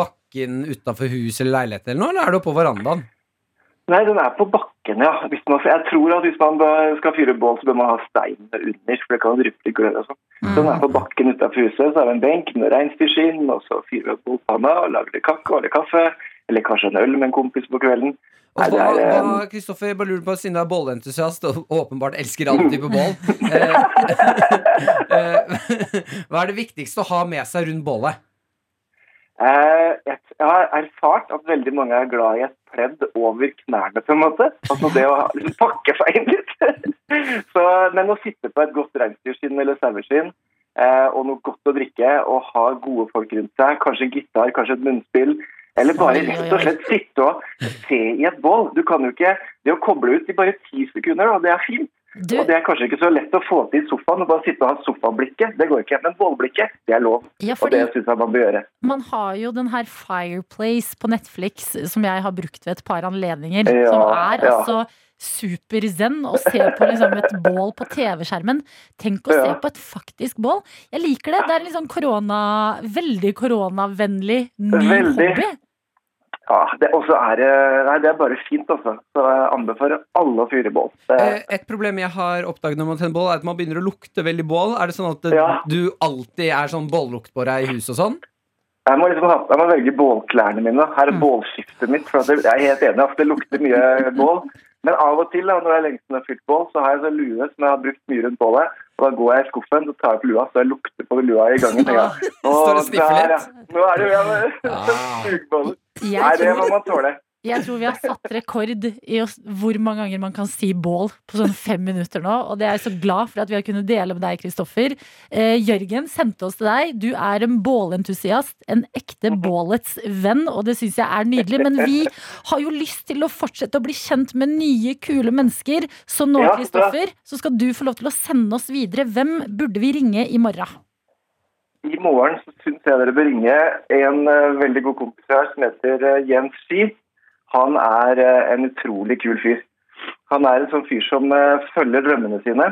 bakken utafor huset eller leilighet eller noe, eller er det oppå verandaen? nei, den er på bakken, ja. Hvis man, jeg tror at hvis man skal fyre bål, så bør man ha stein under, for det kan dryppe litt glør og sånn. Så den er på bakken utenfor huset, så er det en benk med reinsdyrskinn, og så fyrer vi opp bålpanna og lager litt kake litt kaffe. Eller kanskje en øl med en kompis på kvelden. Nei, det er, eh, hva, Kristoffer, bare lurer på, siden du er bålentusiast, og åpenbart elsker alle type boll eh, eh, Hva er det viktigste å ha med seg rundt bålet? Eh, jeg, har erfart at veldig mange er glad i et pledd over knærne, på en måte. Altså det å pakke seg inn litt. Så, men å sitte på et godt reinsdyrskinn eller saueskinn eh, og noe godt å drikke og ha gode folk rundt seg, kanskje gitar, kanskje et munnspill, eller bare rett og slett sitte og se i et bål. Du kan jo ikke Det å koble ut i bare ti sekunder, da, det er fint. Du, Og det er kanskje ikke så lett å få til i sofaen og bare sitte og ha sofablikket. Det går ikke. Men bålblikket, det er lov. ja, Og det syns jeg man bør gjøre. man har jo den her Fireplace på Netflix, som jeg har brukt ved et par anledninger. Ja, som er ja. altså super-zen å se på liksom et bål på TV-skjermen. Tenk å se på et faktisk bål. Jeg liker det. Det er en sånn korona, veldig koronavennlig ny Veldig. hobby. Ja, det, er Nei, det er bare fint, altså. Så jeg anbefaler alle å fyre bål. Eh, et problem jeg har oppdaget når man tenner bål, er at man begynner å lukte veldig bål. Er det sånn at Ja. du alltid er sånn bållukt på deg i huset og sånn? Jeg må liksom jeg må velge bålklærne mine. Her er Mm. bålskiftet mitt. For jeg er helt enig at det lukter mye bål. Men av og til, da, når det er lenge siden jeg har fylt bål, så har jeg så lue som jeg har brukt mye rundt bålet. Og da går jeg i skuffen, så tar jeg på lua, så jeg lukter på lua i gangen. Ja. Står og sniffer litt? ja. Nå er det jo ja, Ah. sugebålet. Nei, Jeg det må tror, man tåle. jeg tror vi har satt rekord i oss, hvor mange ganger man kan si bål på sånn fem minutter nå. Og det er jeg så glad for at vi har kunnet dele med deg, Kristoffer. Eh, Jørgen sendte oss til deg. Du er en bålentusiast. En ekte bålets venn, og det syns jeg er nydelig. Men vi har jo lyst til å fortsette å bli kjent med nye, kule mennesker. Så nå, Ja. Kristoffer, så skal du få lov til å sende oss videre. Hvem burde vi ringe i morgen? I morgen så syns jeg dere bør ringe en eh, veldig god kompis her som heter eh, Jens Ski. Han er eh, en utrolig kul fyr. Han er en sånn fyr som følger drømmene sine.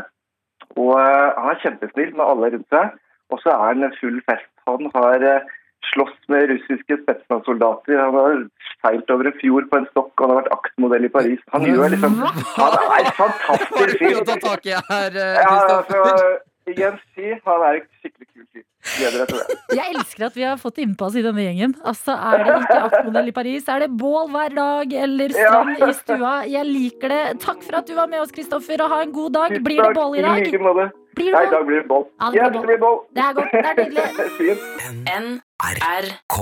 Og han er kjempesnill med alle rundt seg. Og så er han full fest. Han har slåss med russiske Spetsnaz-soldater. Han har seilt over en fjord på en stokk, og han har vært aktmodell i Paris. Han gjør liksom Han er en fantastisk det fyr. mye å ta tak i her, Ja, altså, Jens Ski, han er en skikkelig kul fyr. Gleder deg til det. Jeg elsker at vi har fått innpass i denne gjengen. Altså, Er det ikke aktmodell i Paris? Er det bål hver dag eller strand i stua? Jeg liker det. Takk for at du var med oss, Kristoffer, og ha en god dag. Blir det bål i dag? like måte. Blir Nei, i dag blir det bål. Ja, det blir bål. det. Det er godt. Det er nydelig. NRK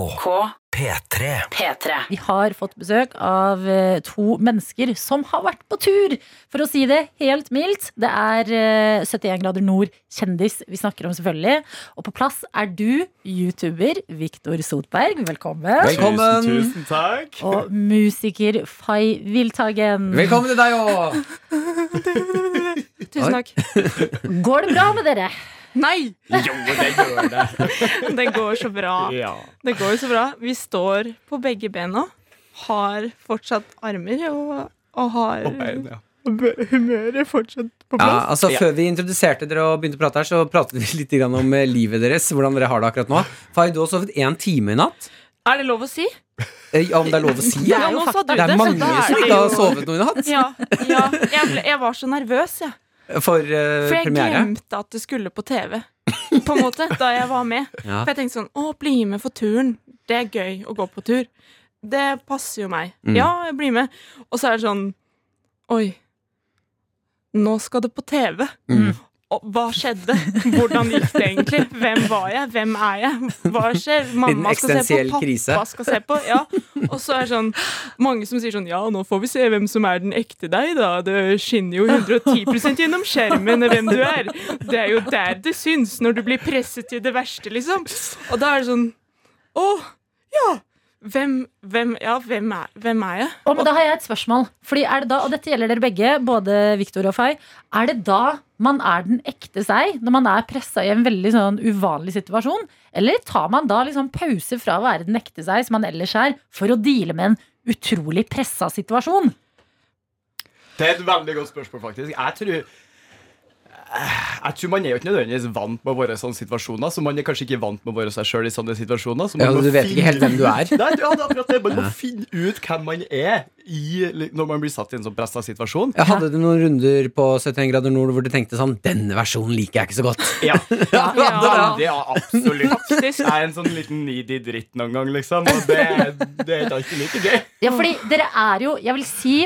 P3. P3. Vi har fått besøk av eh, to mennesker som har vært på tur, for å si det helt mildt. Det er eh, 71 grader nord kjendis vi snakker om, selvfølgelig. Og på plass er du, YouTuber Viktor Sotberg. Velkommen. Velkommen. Tusen takk. Og musiker Fay Wiltagen. Velkommen til deg òg. Tusen takk. Går det bra med dere? Nei! Jo, det gjør det. Det går så bra. Ja. Det går så bra. Vi står på begge bena, har fortsatt armer og, og har Og bein, ja. humøret fortsatt på Ja, plass. altså Før vi introduserte dere og begynte å prate her, så pratet vi litt om eh, livet deres. Hvordan dere har det akkurat nå. Fay, du har sovet én time i natt. Er det lov å si? Eh, Ja, om det er lov å si? Ja, Ja. nå sa du Det er mange er som ikke har sovet noe i natt. Ja, ja. Jeg, ble, jeg var så nervøs, jeg. For uh, For jeg premiere. glemte at det skulle på TV. På en måte, da jeg var med. Ja. For jeg tenkte sånn Å, bli med for turen. Det er gøy å gå på tur. Det passer jo meg. Mm. Ja, jeg blir med. Og så er det sånn Oi. Nå skal det på TV. Mm. Hva skjedde? Hvordan gikk det egentlig? Hvem var jeg? Hvem er jeg? Hva skjer? Mamma skal se på, pappa skal se på. Ja. Og så er det sånn mange som sier sånn Ja, nå får vi se hvem som er den ekte deg, da. Det skinner jo 110% gjennom skjermen hvem du er. Det er jo der det syns, når du blir presset til det verste, liksom. Og da er det sånn Å, ja. Hvem, hvem, ja, hvem, er, hvem er jeg? Og, men da har jeg et spørsmål. Fordi er det da, og dette gjelder dere begge, både Victor og Fay. Er det da man er den ekte seg, når man er pressa i en veldig sånn uvanlig situasjon? Eller tar man da liksom pause fra å være den ekte seg, som man ellers er, for å deale med en utrolig pressa situasjon? Det er et veldig godt spørsmål, faktisk. Jeg tror Jeg tror Man er jo ikke nødvendigvis vant med å være i sånne situasjoner, så man er kanskje ikke vant med å være seg sjøl i sånne situasjoner. Så man Ja, du vet ikke helt hvem du er. Nei, ja, det er akkurat det. Man må finne ut hvem man er i, når man blir satt i en sånn pressa situasjon. Jeg hadde du noen runder på 71 grader nord hvor du tenkte sånn Denne versjonen liker jeg ikke så godt. Ja, Ja, ja absolutt. Jeg er en sånn liten needy dritt noen gang, liksom. Og det, det er ikke like gøy. Ja, fordi dere er jo, jeg vil si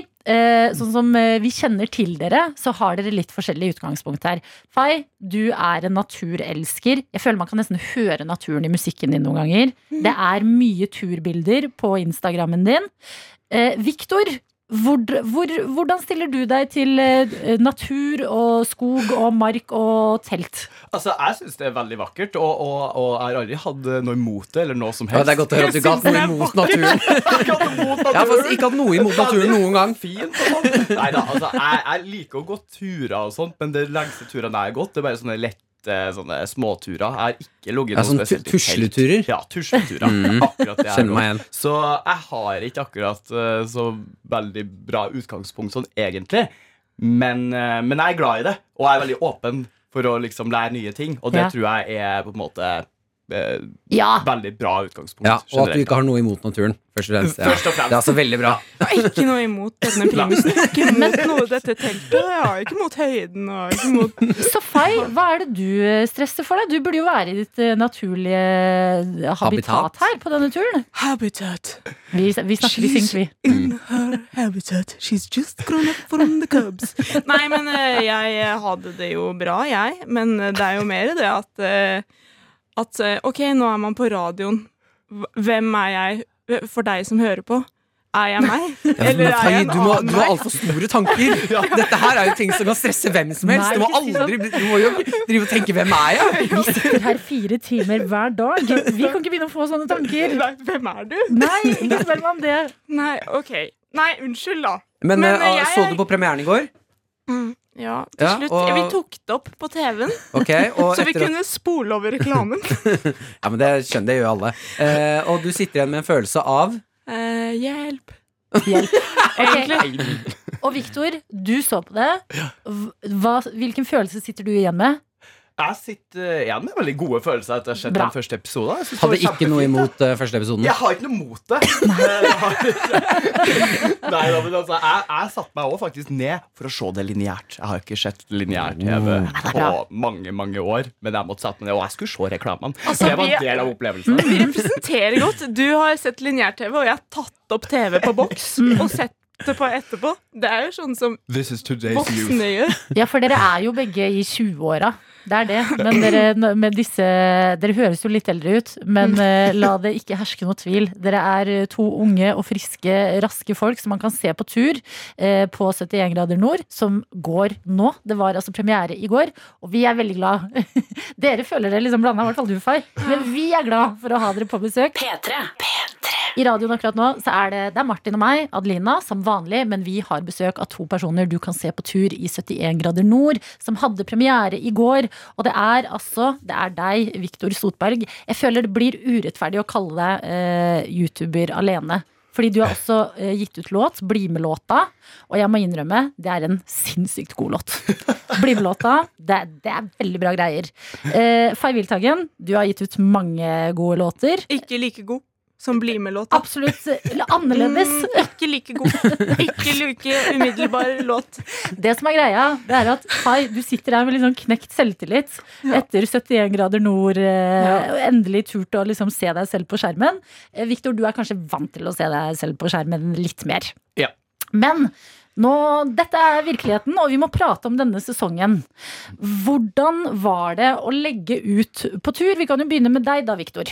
Sånn som eh, vi kjenner til dere Så har dere litt forskjellig utgangspunkt her. Fai, du er en naturelsker. Jeg føler man kan nesten høre naturen i musikken din noen ganger. Det er mye turbilder på Instagrammen din. Eh, Victor, hvor, hvor, hvordan stiller du deg til eh, natur og skog og mark og telt? Altså, Jeg syns det er veldig vakkert, og, og, og jeg har aldri hatt noe imot det. eller noe som Ja, helst. det er godt å høre at du ikke har hatt noe imot naturen. Jeg har faktisk ikke hatt noe imot naturen noen gang. Fint og sånt. Neida, altså, jeg, jeg liker å gå turer og sånt, men det lengste turene jeg har gått, det er bare sånne lette sånne småturer. Jeg har ikke ligget noe sånn spesielt tusleturer? Ja, tusleturer. Mm. Akkurat det jeg Kjenner meg gått. Så jeg har ikke akkurat eh, så veldig bra utgangspunkt sånn egentlig. Men, eh, men jeg er glad i det, og jeg er veldig åpen for å liksom lære nye ting. Og det Ja. tror jeg er på en måte eh, Ja. veldig bra utgangspunkt. Ja, og at du generelt. ikke har noe imot naturen. Først og fremst. Ja. Først og fremst. Det er altså veldig bra. Jeg har ikke noe imot denne primusen. Jeg har ikke imot noe dette teltet. Jeg har ikke imot høyden. Og ikke imot Safai, hva er det du eh, stresser for deg? Du burde jo være i ditt eh, naturlige habitat, Habitat. her på denne turen. Habitat. Vi, vi snakker i synk, vi. in her habitat. She's just grown up from the cubs. Nei, men eh, jeg hadde det jo bra, jeg. Men eh, det er jo mer det at eh, At eh, ok, nå er man på radioen. Hvem er jeg for deg som hører på? Er jeg meg? Eller er jeg en du, må, annen du har meg? altfor store tanker. Dette her er jo ting som kan stresse hvem som helst. Du må, sånn. aldri, du må jo drive og tenke 'hvem er jeg'? Vi sitter her fire timer hver dag. Vi kan ikke begynne å få sånne tanker. Nei, hvem er du? Nei, ikke spør meg om det. Nei, ok. Nei, unnskyld, da. Men, Men, eh, eh, jeg så du på premieren i går? Mm, Ja, til Ja, slutt. og- Vi tok det opp på TV-en, okay, og så vi at- kunne spole over reklamen. Ja, men det skjønner det gjør alle. Eh, og du sitter igjen med en følelse av Eh, hjelp. Hjelp. Egentlig. Og Viktor, du så på det. Hva, hvilken følelse sitter du igjen med? Jeg sitter igjen med veldig gode følelser etter å ha sett den første episoden. Hadde ikke noe imot uh, første episoden? Jeg har ikke noe mot det. Ikke- Nei, da, men altså, jeg, jeg satte meg også faktisk ned for å se det lineært. Jeg har ikke sett lineær-TV på mange mange år. Men jeg måtte sette meg ned, og jeg skulle se reklamene. Altså, det var en del av opplevelsen. Vi representerer godt. Du har sett lineær-TV, og jeg har tatt opp TV på boks og sett det på etterpå. Det er jo sånn som voksne gjør. Ja, for dere er jo begge i 20-åra. Det er det. Men dere, med disse, dere høres jo litt eldre ut, men eh, la det ikke herske noe tvil. Dere er eh, to unge og friske, raske folk som man kan se på tur eh, på 71 grader nord, som går nå. Det var altså premiere i går, og vi er veldig glad. Dere føler dere liksom blanda, i hvert fall du, far. Men vi er glad for å ha dere på besøk. I radioen akkurat nå så er det, det er Martin og meg, Adelina, som vanlig, men vi har besøk av to personer du kan se på tur i 71 grader nord, som hadde premiere i går. Og det er altså det er deg, Viktor Sotberg. Jeg føler det blir urettferdig å kalle deg eh, YouTuber alene. Fordi du har også eh, gitt ut låt, Bli med-låta. Og jeg må innrømme, det er en sinnssykt god låt. Bli med-låta, det, det er veldig bra greier. Eh, Fay Wiltagen, du har gitt ut mange gode låter. Ikke like god som blir med låt. Absolutt eller annerledes. Mm, ikke like god. Ikke like umiddelbar låt. Det som er greia, det er at Fay, du sitter her med sånn knekt selvtillit etter 71 grader nord. ja. Endelig turt å liksom se deg selv på skjermen. Viktor, Victor, du er kanskje vant til å se deg selv på skjermen litt mer. Ja. Men nå, dette er virkeligheten, og vi må prate om denne sesongen. Hvordan var det å legge ut på tur? Vi kan jo begynne med deg da, Victor.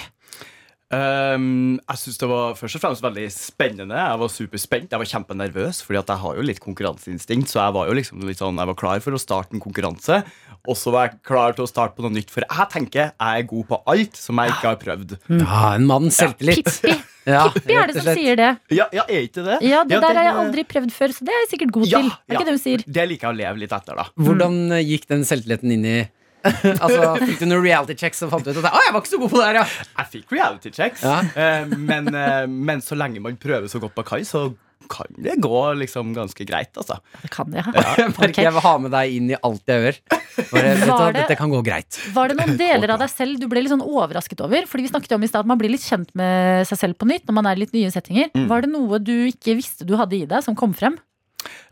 Um, jeg synes det var først og fremst veldig spennende. Jeg var superspent. Jeg var kjempenervøs, Fordi at jeg har jo litt konkurranseinstinkt. Så jeg var jo liksom litt sånn Jeg var klar for å starte en konkurranse. Og så var jeg klar til å starte på noe nytt. For jeg tenker jeg er god på alt som jeg ikke har prøvd. Ja, en mann selvtillit. Pippi. Ja, Pippi er det som sier det. Ja, ja er ikke det? Ja, det der har jeg eh, aldri prøvd før, så det er jeg sikkert god ja, til. Er ja. ikke det hun sier? Det liker jeg å leve litt etter, da. Hvordan eh, gikk den selvtilliten inn i Altså, Fikk du noen reality checks og fant ut at Å, jeg var ikke så god på det her, ja? Jeg fikk reality checks, Ja. eh, men, eh, men så lenge man prøver så godt på kai, så kan det gå liksom ganske greit, altså. Det kan det, Jeg merker jeg vil ha med deg inn i alt jeg gjør. Bare, vet du, hva, Var det- dette kan gå greit. Var det noen deler av deg selv du ble litt sånn overrasket over? Fordi vi snakket jo om i stad at man blir litt kjent med seg selv på nytt når man er i litt nye settinger. Mm. Var det noe du ikke visste du hadde i deg, som kom frem?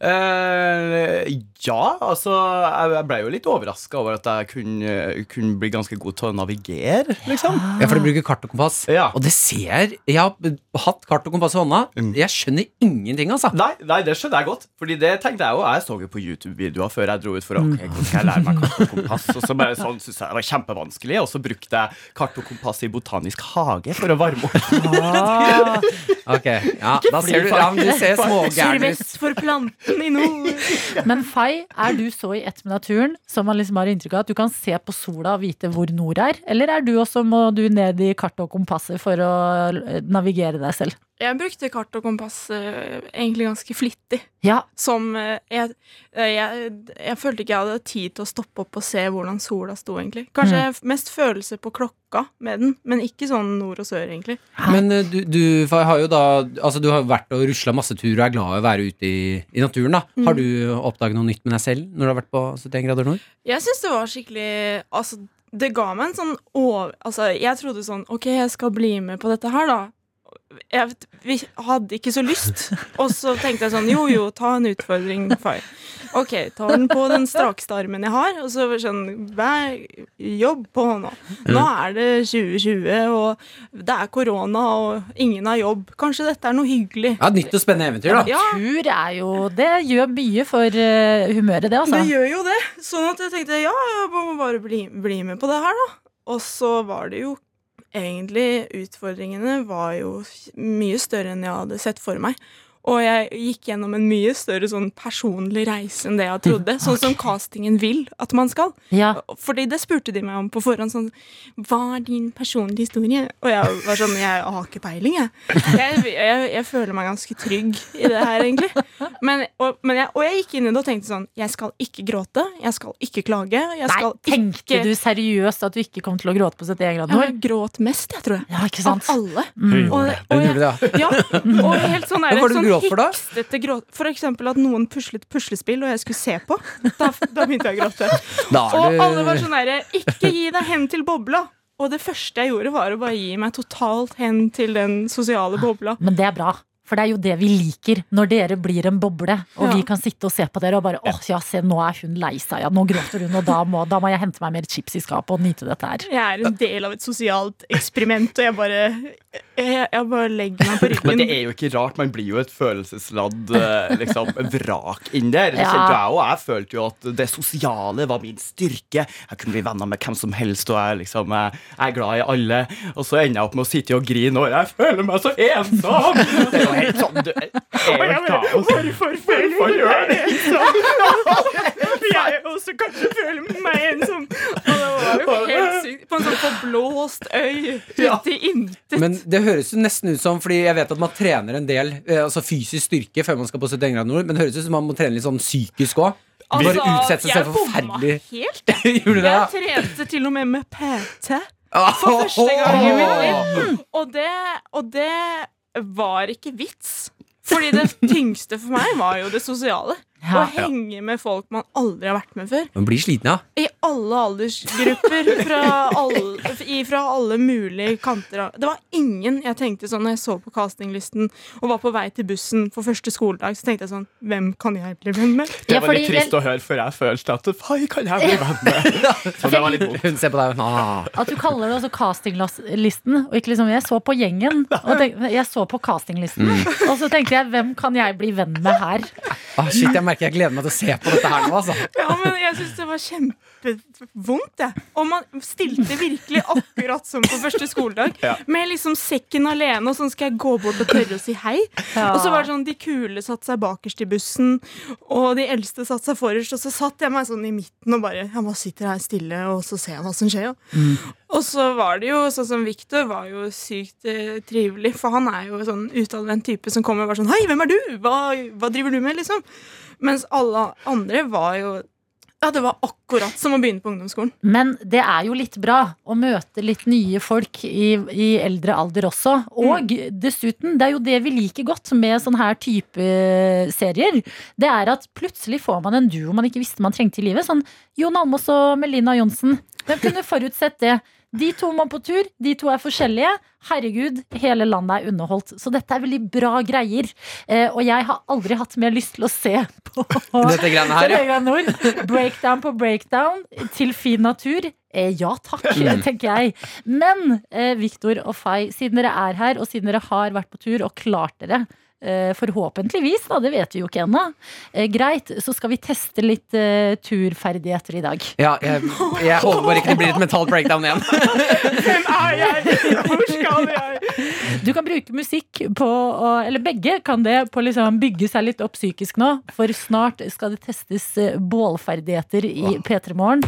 Eh, ja, altså Jeg, jeg ble jo litt overraska over at jeg kunne, kunne bli ganske god til å navigere, liksom. Ja, for du bruker kart og kompass. Ja. Og det ser Jeg har hatt kart og kompass i hånda. Jeg skjønner ingenting, altså. Nei, nei, det skjønner jeg godt. Fordi det tenkte jeg jo Jeg så jo på YouTube-videoer før jeg dro ut for å ok, hvordan skal jeg lære meg kart og kompass. Og så bare sånn synes jeg det var kjempevanskelig, og så brukte jeg kart og kompass i Botanisk hage for å varme opp. Ok, ja, da ser du, ja, du ser smågæren Planten i nord. Men Fay, er du så i ett med naturen som man liksom har inntrykk av at du kan se på sola og vite hvor nord er? Eller er du også må du ned i kartet og kompasset for å eh, navigere deg selv? Jeg brukte kart og kompass uh, egentlig ganske flittig. Ja. Som uh, jeg, uh, jeg, jeg følte ikke jeg hadde tid til å stoppe opp og se hvordan sola sto, egentlig. Kanskje Mm. mest følelse på klokka med den, men ikke sånn nord og sør, egentlig. Men du, du har jo da Altså du har vært og rusla masse tur og er glad i å være ute i, i naturen. da Mm. Har du oppdaget noe nytt med deg selv når du har vært på 71 grader nord? Jeg syns det var skikkelig Altså, det ga meg en sånn over... Altså, jeg trodde sånn OK, jeg skal bli med på dette her, da. Jeg vet- vi hadde ikke så lyst. Og så tenkte jeg sånn Jo, jo, ta en utfordring, far. OK, ta den på den strakeste armen jeg har. Og så sånn Vær jobb på nå. Nå er det 2020, og det er korona, og ingen har jobb. Kanskje dette er noe hyggelig. Ja, Nytt og spennende eventyr, da. Ja. Tur er jo Det gjør mye for eh, humøret, det, altså. Det gjør jo det. Sånn at jeg tenkte ja, jeg må bare bli, bli med på det her, da. Og så var det jo egentlig Utfordringene var jo mye større enn jeg hadde sett for meg. Og jeg gikk gjennom en mye større sånn personlig reise enn det jeg trodde. Sånn som castingen vil at man skal. Ja. Fordi det spurte de meg om på forhånd. Sånn, Hva er din personlige historie? Og jeg var sånn Jeg har ikke peiling, jeg. Jeg, jeg. jeg føler meg ganske trygg i det her, egentlig. Men, og, men jeg, og jeg gikk inn i det og tenkte sånn Jeg skal ikke gråte. Jeg skal ikke klage. Jeg Nei, tenkte ikke du seriøst at du ikke kom til å gråte på 71 grader Jeg gråt mest, jeg, tror jeg. Ja, ikke sant? Av alle. Mm. Og, Ja, og, jeg, ja, og helt sånn er det sånn gråt for da? gråt. For eksempel at noen puslet puslespill, og jeg skulle se på. Da, da begynte jeg å gråte. Er Og alle var sånn herre Ikke gi deg hen til bobla. Og det første jeg gjorde, var å bare gi meg totalt hen til den sosiale bobla. Men det er bra. For det er jo det vi liker, når dere blir en boble, og Ja. vi kan sitte og se på dere og bare åh, ja, se, nå er hun lei seg, ja, nå gråter hun, og da må, da må jeg hente meg mer chips i skapet og nyte dette her. Jeg er en del av et sosialt eksperiment, og jeg bare Jeg, jeg bare legger meg på ryggen. Men det er jo ikke rart. Man blir jo et følelsesladd eh, liksom, vrak inn der. Ja. jeg. Jeg følte jo at det sosiale var min styrke. Jeg kunne bli venner med hvem som helst, og jeg, liksom, jeg, er glad i alle. Og så ender jeg opp med å sitte og grine, og jeg føler meg så ensom! Det er jo helt sånn det er jo kaos. Hvorfor føler du deg ensom? Jeg også kanskje føler meg ensom. Og det var jo helt. På en sånn forblåst øy ute i intet. Men det høres jo nesten ut som Fordi jeg vet at man trener en del eh, Altså fysisk styrke før man skal på 71 grader nord, men det høres ut som man må trene litt sånn psykisk òg. Bare utsette seg selv for forferdelig helt. Gjorde det? Jeg trente til og med med PT. Ah, For første gang i mitt liv. Og det, og det var ikke vits. Fordi det tyngste for meg var jo det sosiale. Ja. Å henge med folk man aldri har vært med før. Man blir sliten, ja. I alle aldersgrupper. Fra alle, fra alle mulige kanter. Det var ingen jeg tenkte sånn Når jeg så på castinglisten og var på vei til bussen for første skoledag, så tenkte jeg sånn Hvem kan jeg bli venn med? Det var litt trist å høre, for jeg følte at Fai, kan jeg bli venn med? Så det var litt vondt. Hun ser på deg ah. At du kaller det også castinglisten, og ikke liksom Jeg så på gjengen, og tenkte, jeg så på castinglisten, og så tenkte jeg hvem kan jeg bli venn med her? ah, Shit, jeg merker jeg gleder meg til å se på dette her nå, altså. Ja, men jeg syns det var kjempevondt, jeg. Og man stilte virkelig akkurat som på første skoledag. Ja. Med liksom sekken alene, og sånn skal jeg gå bort og tørre å si hei. Ja. Og så var det sånn, de kule satte seg bakerst i bussen, og de eldste satte seg forrest. Og så satt jeg meg sånn i midten og bare Jeg bare sitter her stille, og så ser jeg hva som skjer. jo. Og så var det jo sånn som Victor var jo sykt eh, trivelig, for han er jo sånn utadvendt type som kommer og bare sånn Hei, hvem er du? Hva, hva driver du med, liksom? Mens alle andre var jo Ja, det var akkurat som å begynne på ungdomsskolen. Men det er jo litt bra å møte litt nye folk i, i eldre alder også. Og dessuten, det er jo det vi liker godt med sånne her type serier. Det er at plutselig får man en duo man ikke visste man trengte i livet. Sånn Jon Almaas og Melina Johnsen. Hvem kunne forutsett det? De to må på tur, de to er forskjellige. Herregud, hele landet er underholdt. Så dette er veldig bra greier. Eh, og jeg har aldri hatt mer lyst til å se på Dette greiene her, ja. Nord. Breakdown på breakdown til fin natur. Eh, ja takk, Mm. tenker jeg. Men eh, Victor og Fay, siden dere er her, og siden dere har vært på tur og klart dere Forhåpentligvis, da, det vet vi jo ikke ennå. Eh, greit, så skal vi teste litt eh, turferdigheter i dag. Ja, jeg, jeg håper bare ikke det blir et mental breakdown igjen. Hvem er jeg? Hvor skal jeg? Du kan bruke musikk på å Eller begge kan det på å liksom bygge seg litt opp psykisk nå. For snart skal det testes eh, bålferdigheter i P3 Morgen.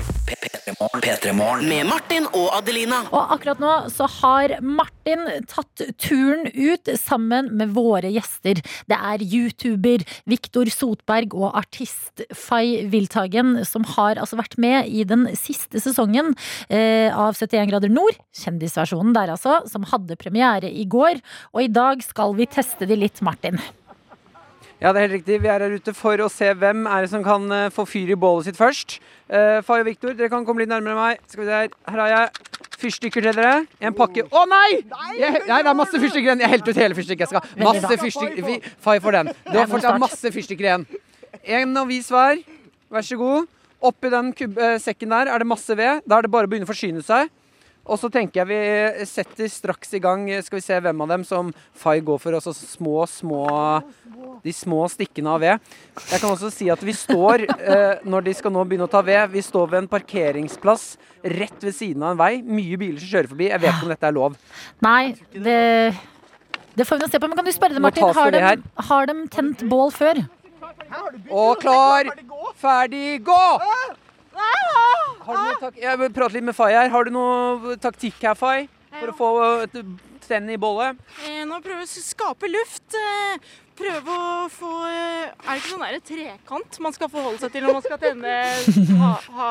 Med Martin og Adelina. Og akkurat nå så har Martin tatt turen ut sammen med våre gjester. Det er YouTuber Viktor Sotberg og artist Fay Wilthagen som har altså vært med i den siste sesongen eh, av 71 grader nord, kjendisversjonen der altså, som hadde premiere i går. Og i dag skal vi teste de litt, Martin. Ja, det er helt riktig. Vi er her ute for å se hvem er det som kan eh, få fyr i bålet sitt først. Uh, Fay og Viktor, dere kan komme litt nærmere meg. Skal vi se her. Her har jeg fyrstikker til dere. En pakke Å nei! Jeg, nei, det er masse fyrstikker igjen. Jeg helte ut hele fyrstikkeska. Masse fyrstikker. Vi- Fay får den. Det var fortsatt masse fyrstikker igjen. En avis hver. Vær så god. Oppi den kub eh, sekken der er det masse ved. Da er det bare å begynne å forsyne seg. Og så tenker jeg vi setter straks i gang. Skal vi se hvem av dem som Fay går for. Altså små, små De små stikkene av ved. Jeg kan også si at vi står, eh, når de skal nå begynne å ta ved, vi står ved en parkeringsplass rett ved siden av en vei. Mye biler som kjører forbi. Jeg vet ikke om dette er lov. Nei, det det får vi nå se på, men kan du spørre dem, Martin, har de, har de tent bål før? Og klar, ferdig, gå! Har du noe tak jeg vil prate litt med Fay her. Har du noe taktikk her, Fay? For å få et tenn i bollet? Eh, nå prøver vi å skape luft. Eh, prøve å få eh, Er det ikke sånn der trekant man skal forholde seg til når man skal tenne ha, ha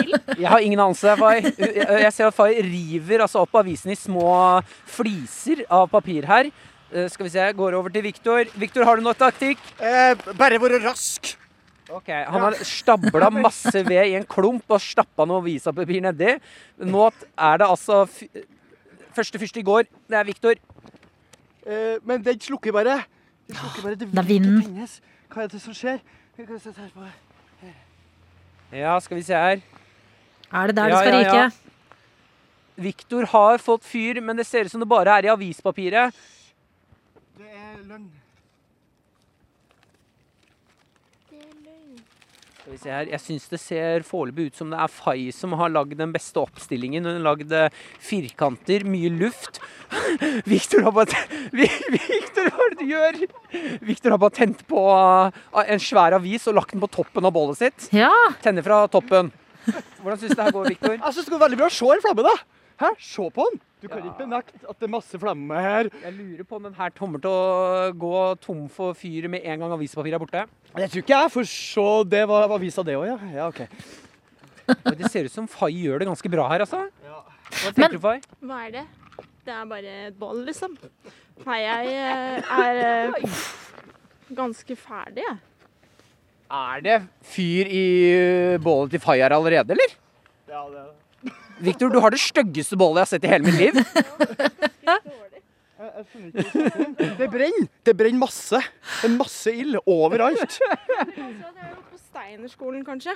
ild? Jeg har ingen anelse, Fay. Jeg ser at Fay river altså, opp avisen i små fliser av papir her. Eh, Skal vi se, jeg går over til Viktor. Viktor, har du noe taktikk? bare være rask. Ok, Han har stabla masse ved i en klump og stappa noe visapapir nedi. Nå er det altså f Første fyrste i går. Det er Viktor. Eh, men den slukker bare. Den slukker bare. Det Det er vinden. tennes. Hva er det som skjer? Ja, skal vi se her. Er det der Ja, det skal ja, ja. Viktor har fått fyr, men det ser ut som det bare er i avispapiret. Det er løgn. Skal vi se her. Jeg syns det ser foreløpig ut som det er Fay som har lagd den beste oppstillingen. Hun har lagd eh, firkanter, mye luft. Victor har bare Victor, hva er det du gjør? Victor har bare tent på eh, en svær avis og lagt den på toppen av bollet sitt. Ja. Tenner fra toppen. Hvordan syns du det her går, Victor? Jeg syns det går veldig bra. Se en flamme, da. Hæ? Se på den. Du kan ikke benekte at det er masse flamme her. Jeg lurer på om den her kommer til å gå tom for fyr med en gang avispapiret er borte. Det tror ikke jeg, for se, det var avisa det òg, ja. ja. OK. Og Det ser ut som Fay gjør det ganske bra her, altså. Ja. Hva tenker Men- du, Fay? Hva er det? Det er bare et bål, liksom. Nei, jeg eh, er eh, ganske ferdig, jeg. Er det fyr i bålet til Fay her allerede, eller? Ja, det er det. Victor, du har det styggeste bålet jeg har sett i hele mitt liv. Det brenner! Det brenner masse. Det er masse ild overalt. Er på Steinerskolen, kanskje.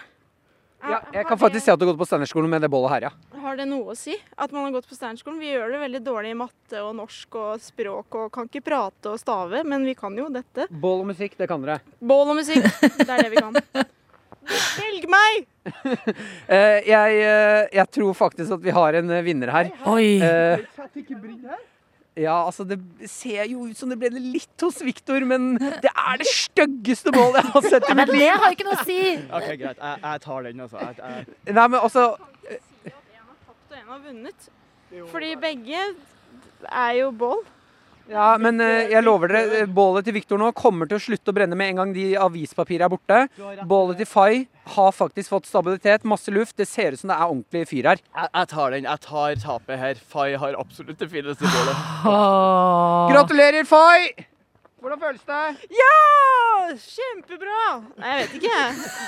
Ja, jeg kan faktisk si at du har gått på Steinerskolen med det bålet her, ja. Har det noe å si at man har gått på Steinerskolen? Vi gjør det veldig dårlig i matte og norsk og språk og kan ikke prate og stave, men vi kan jo dette. Bål og musikk, det kan dere. Bål og musikk, det er det vi kan. Velg meg! Eh, jeg, eh, jeg tror faktisk at vi har en eh, vinner her. Oi. Eh, her. ja, altså Det ser jo ut som det ble det litt hos Victor, men det er det styggeste målet jeg har sett i Men mitt det har har ikke noe å si. OK, greit. Jeg, jeg tar den, altså. Jeg, jeg, Nei, men altså En har tapt og en har vunnet. Fordi begge er jo bål. Ja, men eh, jeg lover dere, eh, bålet til Viktor nå kommer til å slutte å brenne med en gang de avispapirene er borte. Bålet til Fay har faktisk fått stabilitet, masse luft. Det ser ut som det er ordentlig fyr her. Jeg, jeg tar den. Jeg tar tapet her. Fay har absolutt det fineste bålet. Gratulerer, Fay! Hvordan føles det? Ja! Kjempebra! Nei, jeg vet ikke.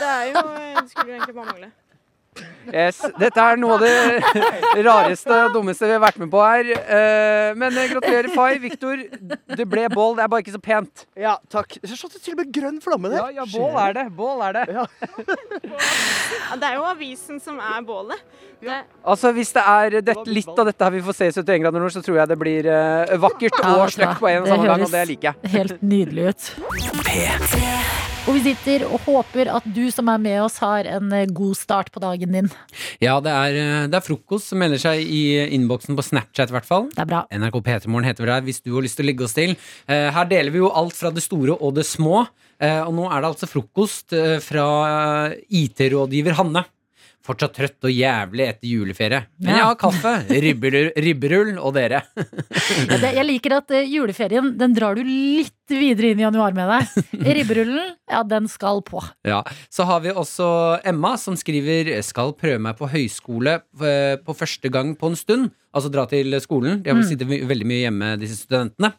Det er jo Det skulle egentlig bare mangle. Yes, dette er noe av det rareste og dummeste vi har vært med på her. Eh, Men eh, gratulerer, Fay. Victor, det ble bål. Det er bare ikke så pent. Ja, takk. Så er sånn det til og med grønn flamme der. Ja, ja, bål er det. Bål er det. Ja, det er jo avisen som er bålet. Det, Altså, Hvis det er det, litt av dette her vi får se i 71 grader nord, så tror jeg det blir eh, vakkert og vet stygt på en og samme gang, og det liker jeg. Helt nydelig ut. Og vi sitter og håper at du som er med oss, har en eh, god start på dagen din. Ja, det er, eh, det er frokost som melder seg i innboksen på Snapchat, i hvert fall. Det er bra. NRK P3morgen heter vi der, hvis du har lyst til å legge oss til. Eh, her deler vi jo alt fra det store og det små. Eh, og nå er det altså frokost eh, fra eh, IT-rådgiver Hanne. Fortsatt trøtt og jævlig etter juleferie. Men jeg har kaffe, ribberull, ribberull og dere. Ja, det, jeg liker at eh, juleferien den drar du litt videre inn i januar med deg. Ribberullen, ja, den skal på. Ja, Så har vi også Emma som skriver Skal prøve meg på høyskole eh, på første gang på en stund. Altså dra til skolen. De har vel Mm. sittet veldig mye hjemme, disse studentene.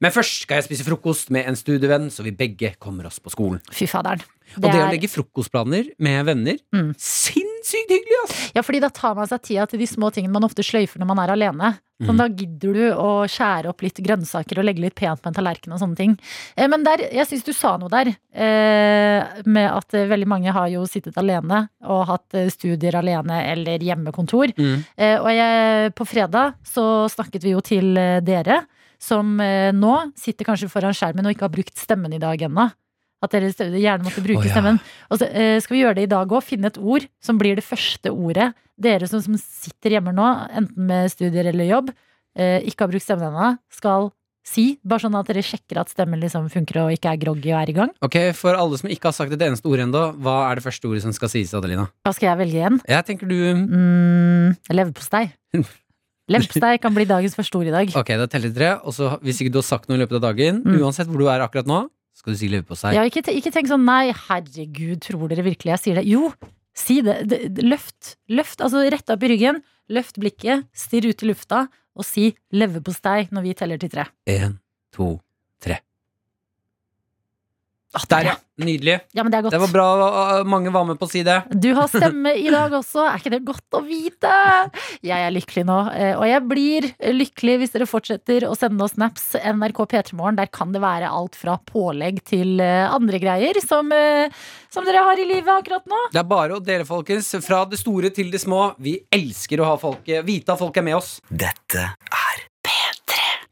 Men først skal jeg spise frokost med en studievenn, så vi begge kommer oss på skolen. Fy faderen. Og det å er- legge frokostplaner med venner, Mm. sinnssykt hyggelig, ass! Ja, fordi da tar man seg tida til de små tingene man ofte sløyfer når man er alene. Sånn, mm. Da gidder du å skjære opp litt grønnsaker og legge litt pent på en tallerken og sånne ting. Eh, Men der, jeg syns du sa noe der, eh, med at eh, veldig mange har jo sittet alene og hatt eh, studier alene eller hjemmekontor. Mm. Eh, og jeg, på fredag så snakket vi jo til eh, dere, som eh, nå sitter kanskje foran skjermen og ikke har brukt stemmen i dag ennå. At dere gjerne måtte bruke oh, ja. stemmen. Og så eh, skal vi gjøre det i dag òg. Finne et ord som blir det første ordet. Dere som, som sitter hjemme nå, enten med studier eller jobb, eh, ikke har brukt stemmen ennå, skal si. Bare sånn at dere sjekker at stemmen liksom funker og ikke er groggy og er i gang. Ok, For alle som ikke har sagt et eneste ord ennå, hva er det første ordet som skal sies, Adelina? Hva skal jeg velge igjen? Jeg tenker du Mm, Leverpostei. Leverpostei kan bli dagens første ord i dag. Ok, da teller vi tre, og så hvis ikke du har sagt noe i løpet av dagen, Mm. uansett hvor du er akkurat nå, skal du si leverpostei. Ja, ikke, ikke tenk sånn nei, herregud, tror dere virkelig jeg sier det? Jo, si det. det, det løft. Løft, altså rett opp i ryggen. Løft blikket, stirr ut i lufta, og si leverpostei når vi teller til tre. En, to, tre. Ah, Der, ja. Nydelig. Ja, men det er godt. Det var bra mange var med på å si det. Du har stemme i dag også, er ikke det godt å vite? Jeg er lykkelig nå, eh, og jeg blir lykkelig hvis dere fortsetter å sende oss snaps. NRK P3morgen, der kan det være alt fra pålegg til eh, andre greier som, eh, som dere har i livet akkurat nå. Det er bare å dele, folkens. Fra det store til det små. Vi elsker å ha folk, vite at folk er med oss. Dette er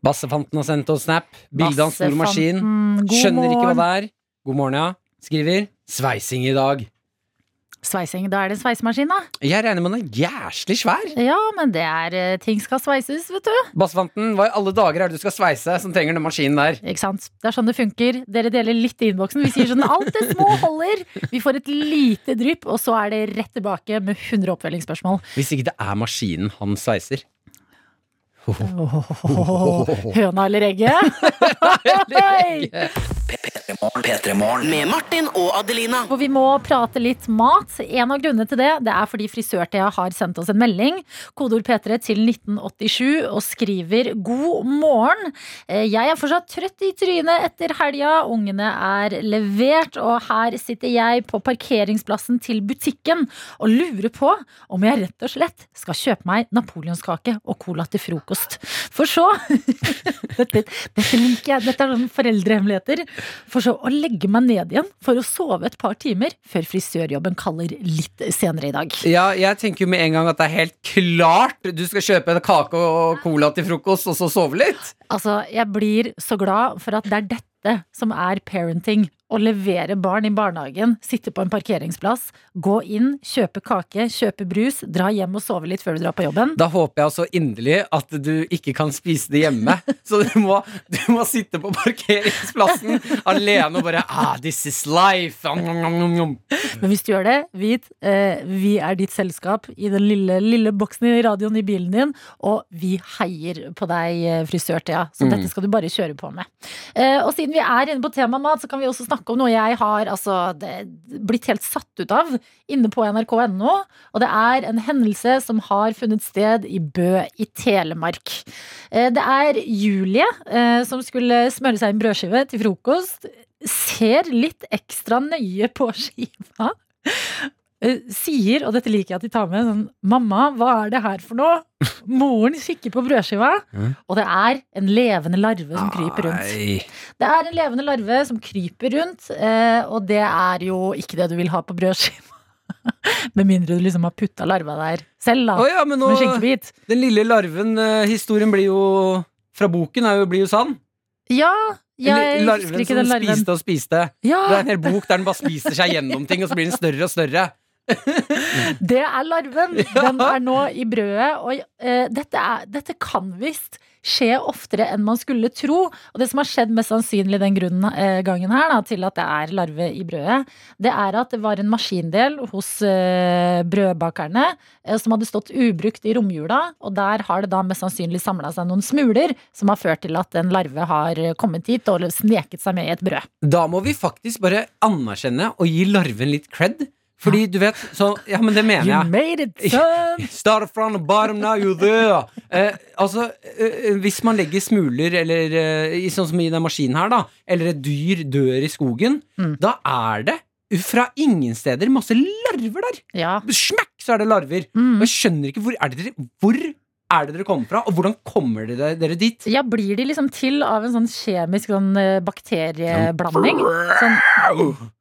Bassefanten har sendt oss snap. Bilde av en stor maskin. God Skjønner ikke hva det er. God morgen, ja. Skriver sveising i dag. Sveising, da er det en sveisemaskin, da. Jeg regner med den er jæslig svær. Ja, men det er eh, ting skal sveises, vet du. Bassvanten, hva i alle dager er det du skal sveise som trenger den maskinen der? Ikke sant? Det er sånn det funker. Dere deler litt i innboksen. Vi sier sånn alt det små holder. Vi får et lite drypp, og så er det rett tilbake med 100 oppfølgingsspørsmål. Hvis ikke det er maskinen han sveiser. Høna eller egget? Hei! P3morgen med Martin og Adelina. Og vi må prate litt mat. En av grunnene til det Det er fordi Frisør-Thea har sendt oss en melding. Kodeord P3 til 1987 og skriver 'God morgen'. Eh, Jeg er fortsatt trøtt i trynet etter helga. Ungene er levert, og her sitter jeg på parkeringsplassen til butikken og lurer på om jeg rett og slett skal kjøpe meg napoleonskake og cola til frokost. For så dette, dette liker jeg. Dette er noen foreldrehemmeligheter. For så å legge meg ned igjen for å sove et par timer før frisørjobben kaller litt senere i dag. Ja, jeg tenker jo med en gang at det er helt klart du skal kjøpe en kake og cola til frokost, og så sove litt. Altså, jeg blir så glad for at det er dette som er parenting å levere barn i barnehagen, sitte på en parkeringsplass, gå inn, kjøpe kake, kjøpe brus, dra hjem og sove litt før du drar på jobben. Da håper jeg så inderlig at du ikke kan spise det hjemme. Så du må, du må sitte på parkeringsplassen alene og bare ah, This is life! Men hvis du gjør det, vit eh, vi er ditt selskap i den lille, lille boksen i radioen i bilen din, og vi heier på deg, eh, frisør-Thea. Så Mm. dette skal du bare kjøre på med. Eh, og siden vi er inne på temaet mat, så kan vi også snakke om noe jeg har altså, blitt helt satt ut av inne på nrk.no. Og det er en hendelse som har funnet sted i Bø i Telemark. Eh, det er Julie eh, som skulle smøre seg en brødskive til frokost. Ser litt ekstra nøye på skiva. Eh, Sier, og dette liker jeg at de tar med, sånn Mamma, hva er det her for noe? Moren kikker på brødskiva, og det er en levende larve som kryper rundt. Det er en levende larve som kryper rundt, eh, og det er jo ikke det du vil ha på brødskiva. Med mindre du liksom har putta larva der selv, da. Oh, ja, men nå, med skinkebit. den lille larven, eh, historien blir jo Fra boken er jo, blir jo sann. Ja, jeg larven husker ikke den larven. spiste og spiste. Ja. Det er en hel bok der den bare spiser seg gjennom ting, og så blir den større og større. Det er larven. Den er nå i brødet. Og uh, dette, er, dette kan visst skje oftere enn man skulle tro. Og det som har skjedd mest sannsynlig den grunnen, uh, gangen her da, til at det er larve i brødet, det er at det var en maskindel hos uh, brødbakerne som hadde stått ubrukt i romjula. Og der har det da mest sannsynlig samla seg noen smuler som har ført til at en larve har kommet hit og sneket seg med i et brød. Da må vi faktisk bare anerkjenne og gi larven litt cred. Fordi du vet så, Ja, men det mener jeg. You made it, son! Start from the bottom, now you're there. Eh, altså, eh, hvis man legger smuler, eller eh, sånn som i den maskinen her, da, eller et dyr dør i skogen, da er det fra ingen steder masse larver der. Smekk, så er det larver. Og jeg skjønner ikke hvor det Hvor er det dere kommer fra, og hvordan kommer dere, dere dit? Ja, blir de liksom til av en sånn kjemisk sånn eh, bakterieblanding? Sånn,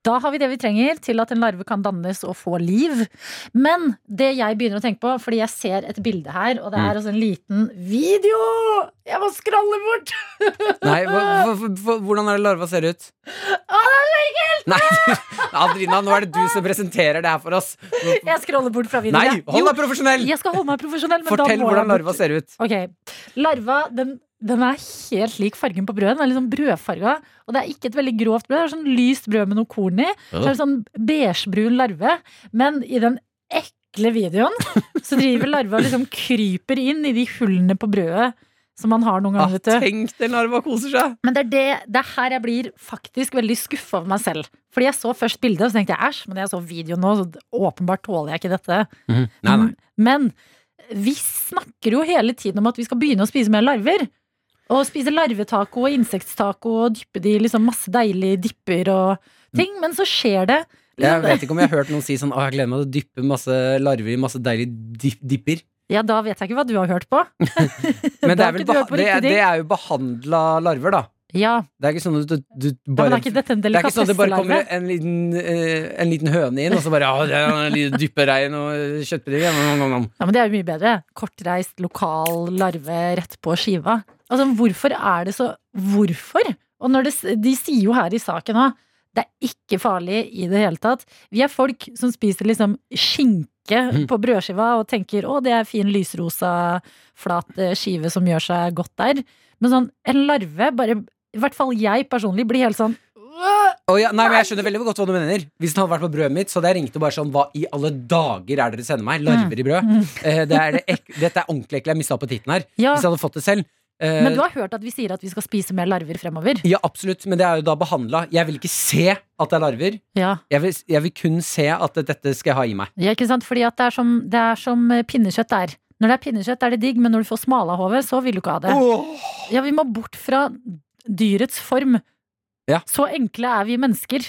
da har vi det vi trenger til at en larve kan dannes og få liv. Men det jeg begynner å tenke på, fordi jeg ser et bilde her, og det Mm. er altså en liten video! Jeg må skralle bort! Nei, hva, hva, hva, hvordan er det larva ser ut? Å, det er så ekkelt! Nei, Adrina, nå er det du som presenterer det her for oss. Jeg scroller bort fra videoen. Nei, hold deg profesjonell! Jeg skal holde meg profesjonell, men da Fortell må hvordan larva ser ut. Ok, Larva den, den er helt lik fargen på brødet. Den er liksom sånn brødfarga. Og det er ikke et veldig grovt brød. Det er sånn lyst brød med noe korn i. Så er det sånn beigebrun larve. Men i den ekle videoen så driver larva og liksom kryper inn i de hullene på brødet som man har noen ganger. Ah, Tenk det larva koser seg. Men det er, det, det er her jeg blir faktisk veldig skuffa over meg selv. Fordi jeg så først bildet, og så tenkte jeg æsj, men jeg så videoen nå, så åpenbart tåler jeg ikke dette. Nei, nei. Men vi snakker jo hele tiden om at vi skal begynne å spise mer larver. Og spise larvetaco og insekttaco og dyppe de i liksom masse deilige dipper og ting. Men så skjer det. Jeg vet ikke om jeg har hørt noen si sånn Å, jeg gleder meg til å dyppe masse larver i masse deilige dipper. Ja, da vet jeg ikke hva du har hørt på. Men det er, vel det, er, det er jo behandla larver, da. Ja, Det er ikke sånn at du, du ja bare er en det er ikke sånn at det bare kommer en liten, eh, en liten høne inn, og så bare ja, er liten dypperein og nom. Ja, men det er jo mye bedre. Kortreist, lokal larve rett på skiva. Altså, hvorfor er det så Hvorfor? Og det, de sier jo her i saken òg, det er ikke farlig i det hele tatt. Vi er folk som spiser liksom skinke Mm. på brødskiva og tenker å, det er fin lysrosa, flat eh, skive som gjør seg godt der. Men sånn, en larve, bare I hvert fall jeg personlig blir helt sånn Oh, ja, nei, men Jeg skjønner veldig godt hva du mener. Hvis den hadde vært på brødet mitt, så hadde jeg ringt og bare sånn Hva i alle dager er det dere sender meg? Larver i brød? Eh, det er det dette er ordentlig ekkelt. Jeg mista appetitten her. Ja. Hvis jeg hadde fått det selv. Eh, Men du har hørt at vi sier at vi skal spise mer larver fremover? Ja, absolutt, men det er jo da behandla. Jeg vil ikke se at det er larver. Ja. Jeg vil, jeg vil kun se at dette skal jeg ha i meg. Ja, ikke sant? Fordi at det er som, det er som eh, pinnekjøtt er. Når det er pinnekjøtt, er det digg, men når du får smalahove, så vil du ikke ha det. Ja, vi må bort fra dyrets form. Ja. Så enkle er vi mennesker.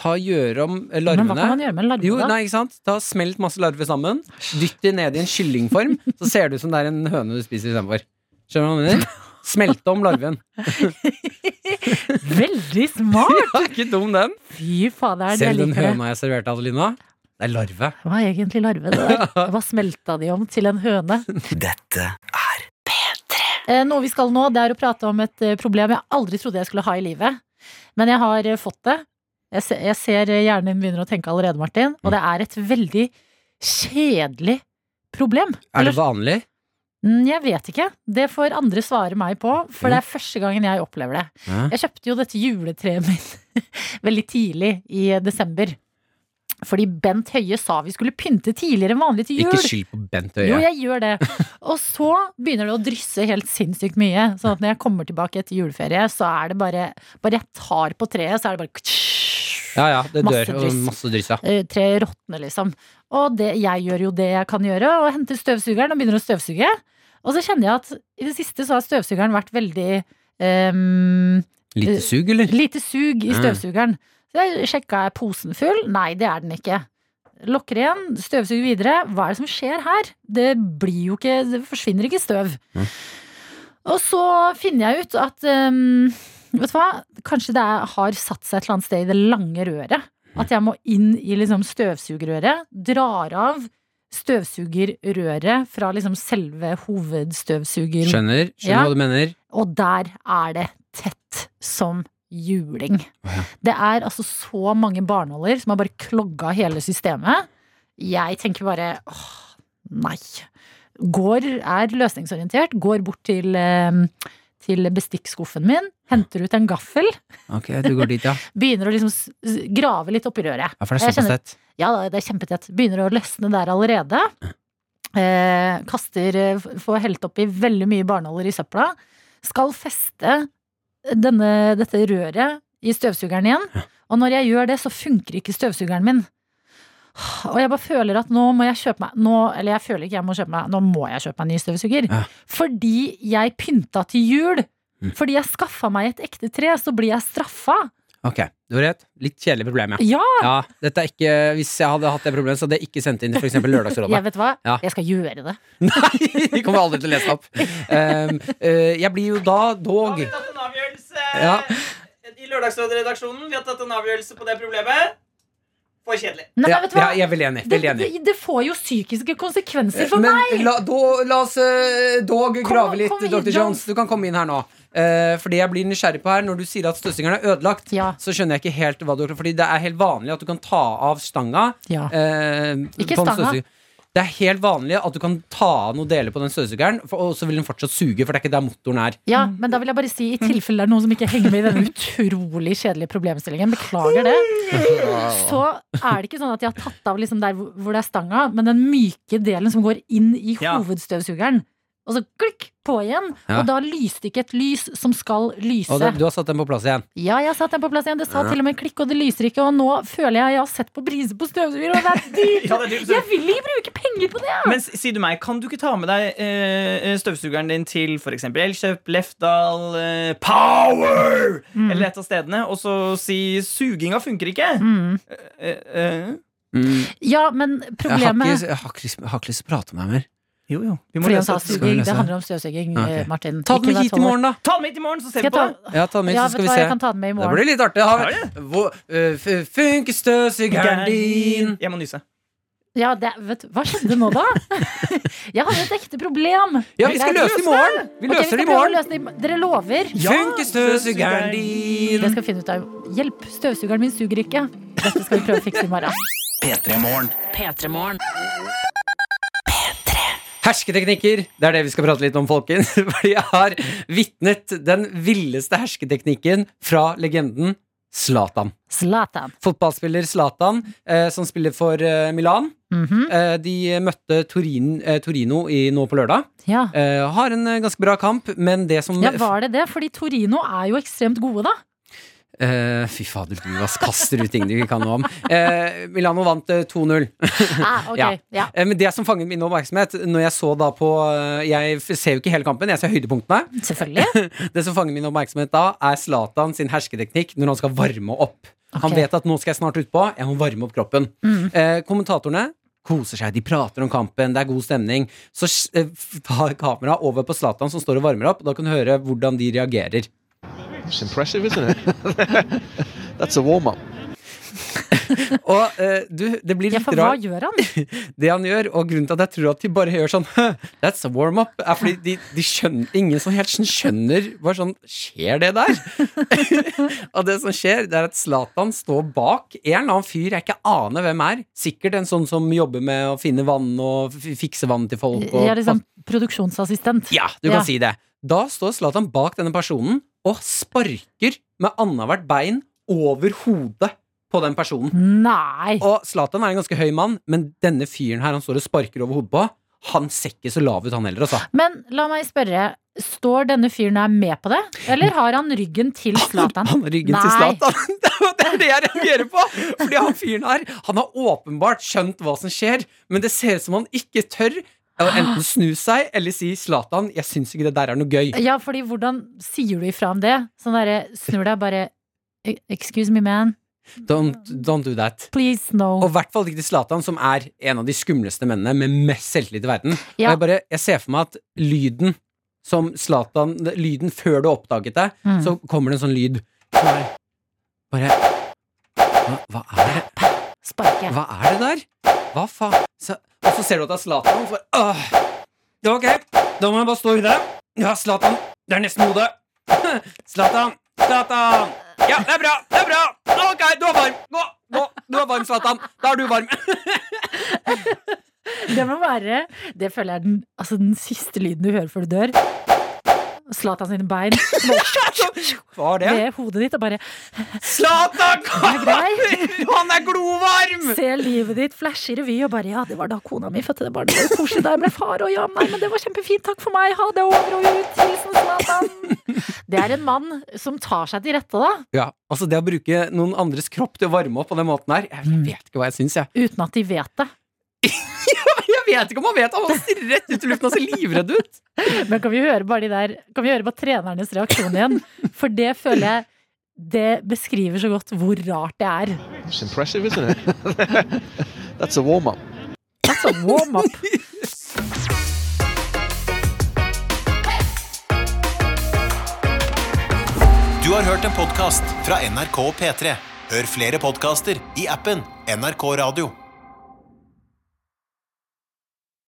Ta Gjøre om larvene. Men hva kan man gjøre med en larve, Jo, nei, ikke sant? Ta Smelt masse larver sammen. Dytt de ned i en kyllingform, så ser det ut som det er en høne du spiser istedenfor. Skjønner du hva jeg mener? Smelte om larven. Veldig smart! Ja, ikke dum, den. Fy fader, jeg den høna jeg serverte, Adelina? Det er larve. Hva er egentlig larve? Det der? Hva smelta de om til en høne? Dette er P3. Noe vi skal nå, det er å prate om et eh, problem jeg aldri trodde jeg skulle ha i livet. Men jeg har eh, fått det. Jeg ser, hjernen din begynner å tenke allerede, Martin. Og det er et veldig kjedelig problem. Er det Eller- vanlig? Mm, Jeg vet ikke. Det får andre svare meg på, for det er første gangen jeg opplever det. Ja. Jeg kjøpte jo dette juletreet mitt veldig tidlig i desember. Fordi Bent Høie sa vi skulle pynte tidligere enn vanlig til jul. Ikke skyld på Bent Høie. Jo, jeg gjør det. Og så begynner det å drysse helt sinnssykt mye. Sånn at når jeg kommer tilbake etter juleferie, så er det bare Bare jeg tar på treet, så er det bare Ja, ja, det Masse dør. og. Masse dryss, ja. Eh, Treet råtner, liksom. Og det, jeg gjør jo det jeg kan gjøre, og henter støvsugeren og begynner å støvsuge. Og så kjenner jeg at i det siste så har støvsugeren vært veldig um, Lite sug, eller? Lite sug i støvsugeren. Så jeg sjekka er posen full. Nei, det er den ikke. Lokker igjen, støvsuger videre. Hva er det som skjer her? Det blir jo ikke Det forsvinner ikke støv. Mm. Og så finner jeg ut at um, Vet du hva? Kanskje det har satt seg et eller annet sted i det lange røret. At jeg må inn i liksom støvsugerøret. Drar av støvsugerrøret fra liksom selve hovedstøvsuger... Skjønner. Skjønner Ja. hva du mener. Og der er det tett som juling. Det er altså så mange barnåler som har bare klogga hele systemet. Jeg tenker bare åh, nei. Går, er løsningsorientert, går bort til, eh, til bestikkskuffen min, henter ut en gaffel, Ok, du går dit, ja. begynner å liksom grave litt oppi røret. Ja, for det er Jeg kjenner- såpass tett. Ja, det er kjempetett. Begynner å løsne der allerede. Eh, kaster eh, Får helt oppi veldig mye barnåler i søpla. Skal feste denne, dette røret i støvsugeren igjen. Og når jeg gjør det, så funker ikke støvsugeren min. Og jeg bare føler at nå må jeg kjøpe meg nå, Eller jeg føler ikke jeg må kjøpe meg Nå må jeg kjøpe meg en ny støvsuger. Ja. Fordi jeg pynta til jul. Mm. Fordi jeg skaffa meg et ekte tre, så blir jeg straffa. Ok, du har rett. Litt kjedelig problem, ja. Ja! dette er ikke, hvis jeg hadde hatt det problemet, så hadde jeg ikke sendt inn for eksempel Lørdagsrådet. Jeg vet hva, Ja. jeg skal gjøre det. Nei, De kommer aldri til å lese opp. Um, uh, jeg blir jo da dog Vi har tatt en avgjørelse Ja. i Lørdagsrådet-redaksjonen. Vi har tatt en avgjørelse på det problemet. For kjedelig. Nei, ja, vet du hva? ja, Jeg er veldig enig. Det, Veldig enig. det, det får jo psykiske konsekvenser for Men meg! la, do, la oss eh, dog Kom- grave litt, kom Dr. Jones. Du kan komme inn her nå. Uh, fordi jeg blir nysgjerrig på her Når du sier at støvsugeren er ødelagt, så skjønner jeg ikke helt hva du. Fordi det er helt vanlig at du kan ta av stanga. Ja. Uh, Ikke på en stanga. Det er helt vanlig at du kan ta av noen deler på den støvsugeren, og så vil den fortsatt suge, for det er ikke der motoren er. Ja, men da vil jeg bare si, i tilfelle det er noen som ikke henger med i denne utrolig kjedelige problemstillingen, beklager det, så er det ikke sånn at jeg har tatt av liksom der hvor det er stanga, men den myke delen som går inn i Ja. hovedstøvsugeren. Og så klikk på igjen, Ja. og da lyste ikke et lys som skal lyse. Og det, du har satt den på plass igjen. Ja, jeg har satt den på plass igjen. Det sa Ja. til og med klikk, og det lyser ikke. Og nå føler jeg jeg har sett på priser på støvsuger, og det er dyrt! Ja, det er dyrt. Jeg vil ikke bruke penger på det! Men sier si du meg, kan du ikke ta med deg eh, støvsugeren din til f.eks. Elkjøp, Lefdal, eh, Power Mm. eller et av stedene, og så si 'suginga funker ikke'? Mm. Eh, eh, Ja, men problemet jeg, har ikke, lyst- jeg har ikke lyst til å prate med deg mer. Jo, jo. Vi må lese. han løse sa dette. Skal vi suging. løse Det handler om støvsuging, Ok. eh, Martin. Ta den med hit i morgen, da. Ta den med hit i morgen, så ser vi på det. Ja, ta den med hit, så skal vi se. jeg kan ta den med i Det blir litt artig. Ha, Ja, ja. uh, funker støvsugeren din? Jeg må nyse. Ja, det, vet, hva skjedde nå, da? Jeg hadde et ekte problem. Ja, vi skal løse det i morgen! Vi løser skal det i morgen. løse det i morgen. Dere lover? Funker støvsugeren din? Det skal vi finne ut av. Hjelp, støvsugeren min suger ikke. Dette skal vi prøve å fikse i morgen. P3morgen. Hersketeknikker, det er det vi skal prate litt om, folkens. Fordi jeg har vitnet den villeste hersketeknikken fra legenden Zlatan. Zlatan. Fotballspiller Zlatan, eh, som spiller for eh, Milan. Mhm. Eh, de møtte Torin, eh, Torino i, nå på lørdag. Ja. Eh, har en eh, ganske bra kamp, men det som ja, var det det? Fordi Torino er jo ekstremt gode, da. Eh, fy fader, du ass, kaster ut ting du ikke kan noe om. Uh, Milano vant eh, 2-0. Ah, okay. ja. uh, Men det som fanget min oppmerksomhet Når jeg så da på Jeg ser jo ikke hele kampen, jeg ser høydepunktene. Selvfølgelig. det som fanger min oppmerksomhet da, er Zlatan sin hersketeknikk når han skal varme opp. Han vet at nå skal jeg snart utpå, jeg må varme opp kroppen. Mm. Kommentatorene koser seg, de prater om kampen, det er god stemning. Så tar kameraet over på Zlatan som står og varmer opp, og da kan du høre hvordan de reagerer. It's impressive, isn't it? That's a warm up. Og uh, du, det blir Ja, for hva rart. gjør han? Det han gjør, og grunnen til at jeg tror at de bare gjør sånn That's a warm-up, er fordi de, de skjønner Ingen som helt sånn skjønner hva sånn Skjer det der? og det som skjer, det er at Zlatan står bak en eller annen fyr jeg ikke aner hvem er. Sikkert en sånn som jobber med å finne vann og fikse vann til folk. Og, er liksom produksjonsassistent. ja, du kan si det. Da står Zlatan bak denne personen og sparker med annethvert bein over hodet på den personen. Nei! Og Zlatan er en ganske høy mann, men denne fyren her han står og sparker over hodet på, han ser ikke så lav ut, han heller, altså. Men la meg spørre, står denne fyren her med på det? Eller har han ryggen til Zlatan? Han har ryggen til Zlatan. Det er det jeg reagerer på! Fordi han fyren her, han har åpenbart skjønt hva som skjer, men det ser ut som han ikke tør enten snu seg eller si Zlatan, jeg syns ikke det der er noe gøy. Ja, fordi hvordan sier du ifra om det? Sånn derre snur deg bare "E- Excuse me, man. Don't, don't do that. Please, no. Og i hvert fall ikke til Zlatan, som er en av de skumleste mennene med mest selvtillit i verden. Ja. jeg, bare, jeg ser for meg at lyden som Zlatan Lyden før du oppdaget det, Mm. så kommer det en sånn lyd. Bare, bare hva, hva er det? Sparke. Hva er det der? Hva faen? Og så ser du at det er Zlatan, For, øh! Ja, ok, da må jeg bare stå i det. Ja, Zlatan. Det er nesten hodet. Zlatan! Zlatan! Ja, det er bra! Det er bra! Ok, du er varm. Gå! nå, Du er varm, Zlatan. Da er du varm. Det må være Det føler jeg er den, altså den siste lyden du hører før du dør. Zlatan sine bein Hva er det? ved hodet ditt og bare Zlatan. Han er glovarm! Se livet ditt flashe i revy og bare Ja, det var da kona mi fødte det barnet. Det var koselig da jeg ble far. Og ja, nei, men det var kjempefint. Takk for meg. Ha det over og ut. Hilsen Zlatan. Det er en mann som tar seg til rette, da. Ja, altså Det å bruke noen andres kropp til å varme opp på den måten her, jeg vet ikke hva jeg syns, jeg. Uten at de vet det. Vet ikke om han vet! Han stirrer rett ut i luften og ser livredd ut. Men kan vi høre bare de der Kan vi høre bare trenernes reaksjon igjen? For det føler jeg det beskriver så godt hvor rart det er. It's impressive, isn't it? That's a warm up. That's a warm-up. Du har hørt en podkast fra NRK P3. Hør flere podkaster i appen NRK Radio.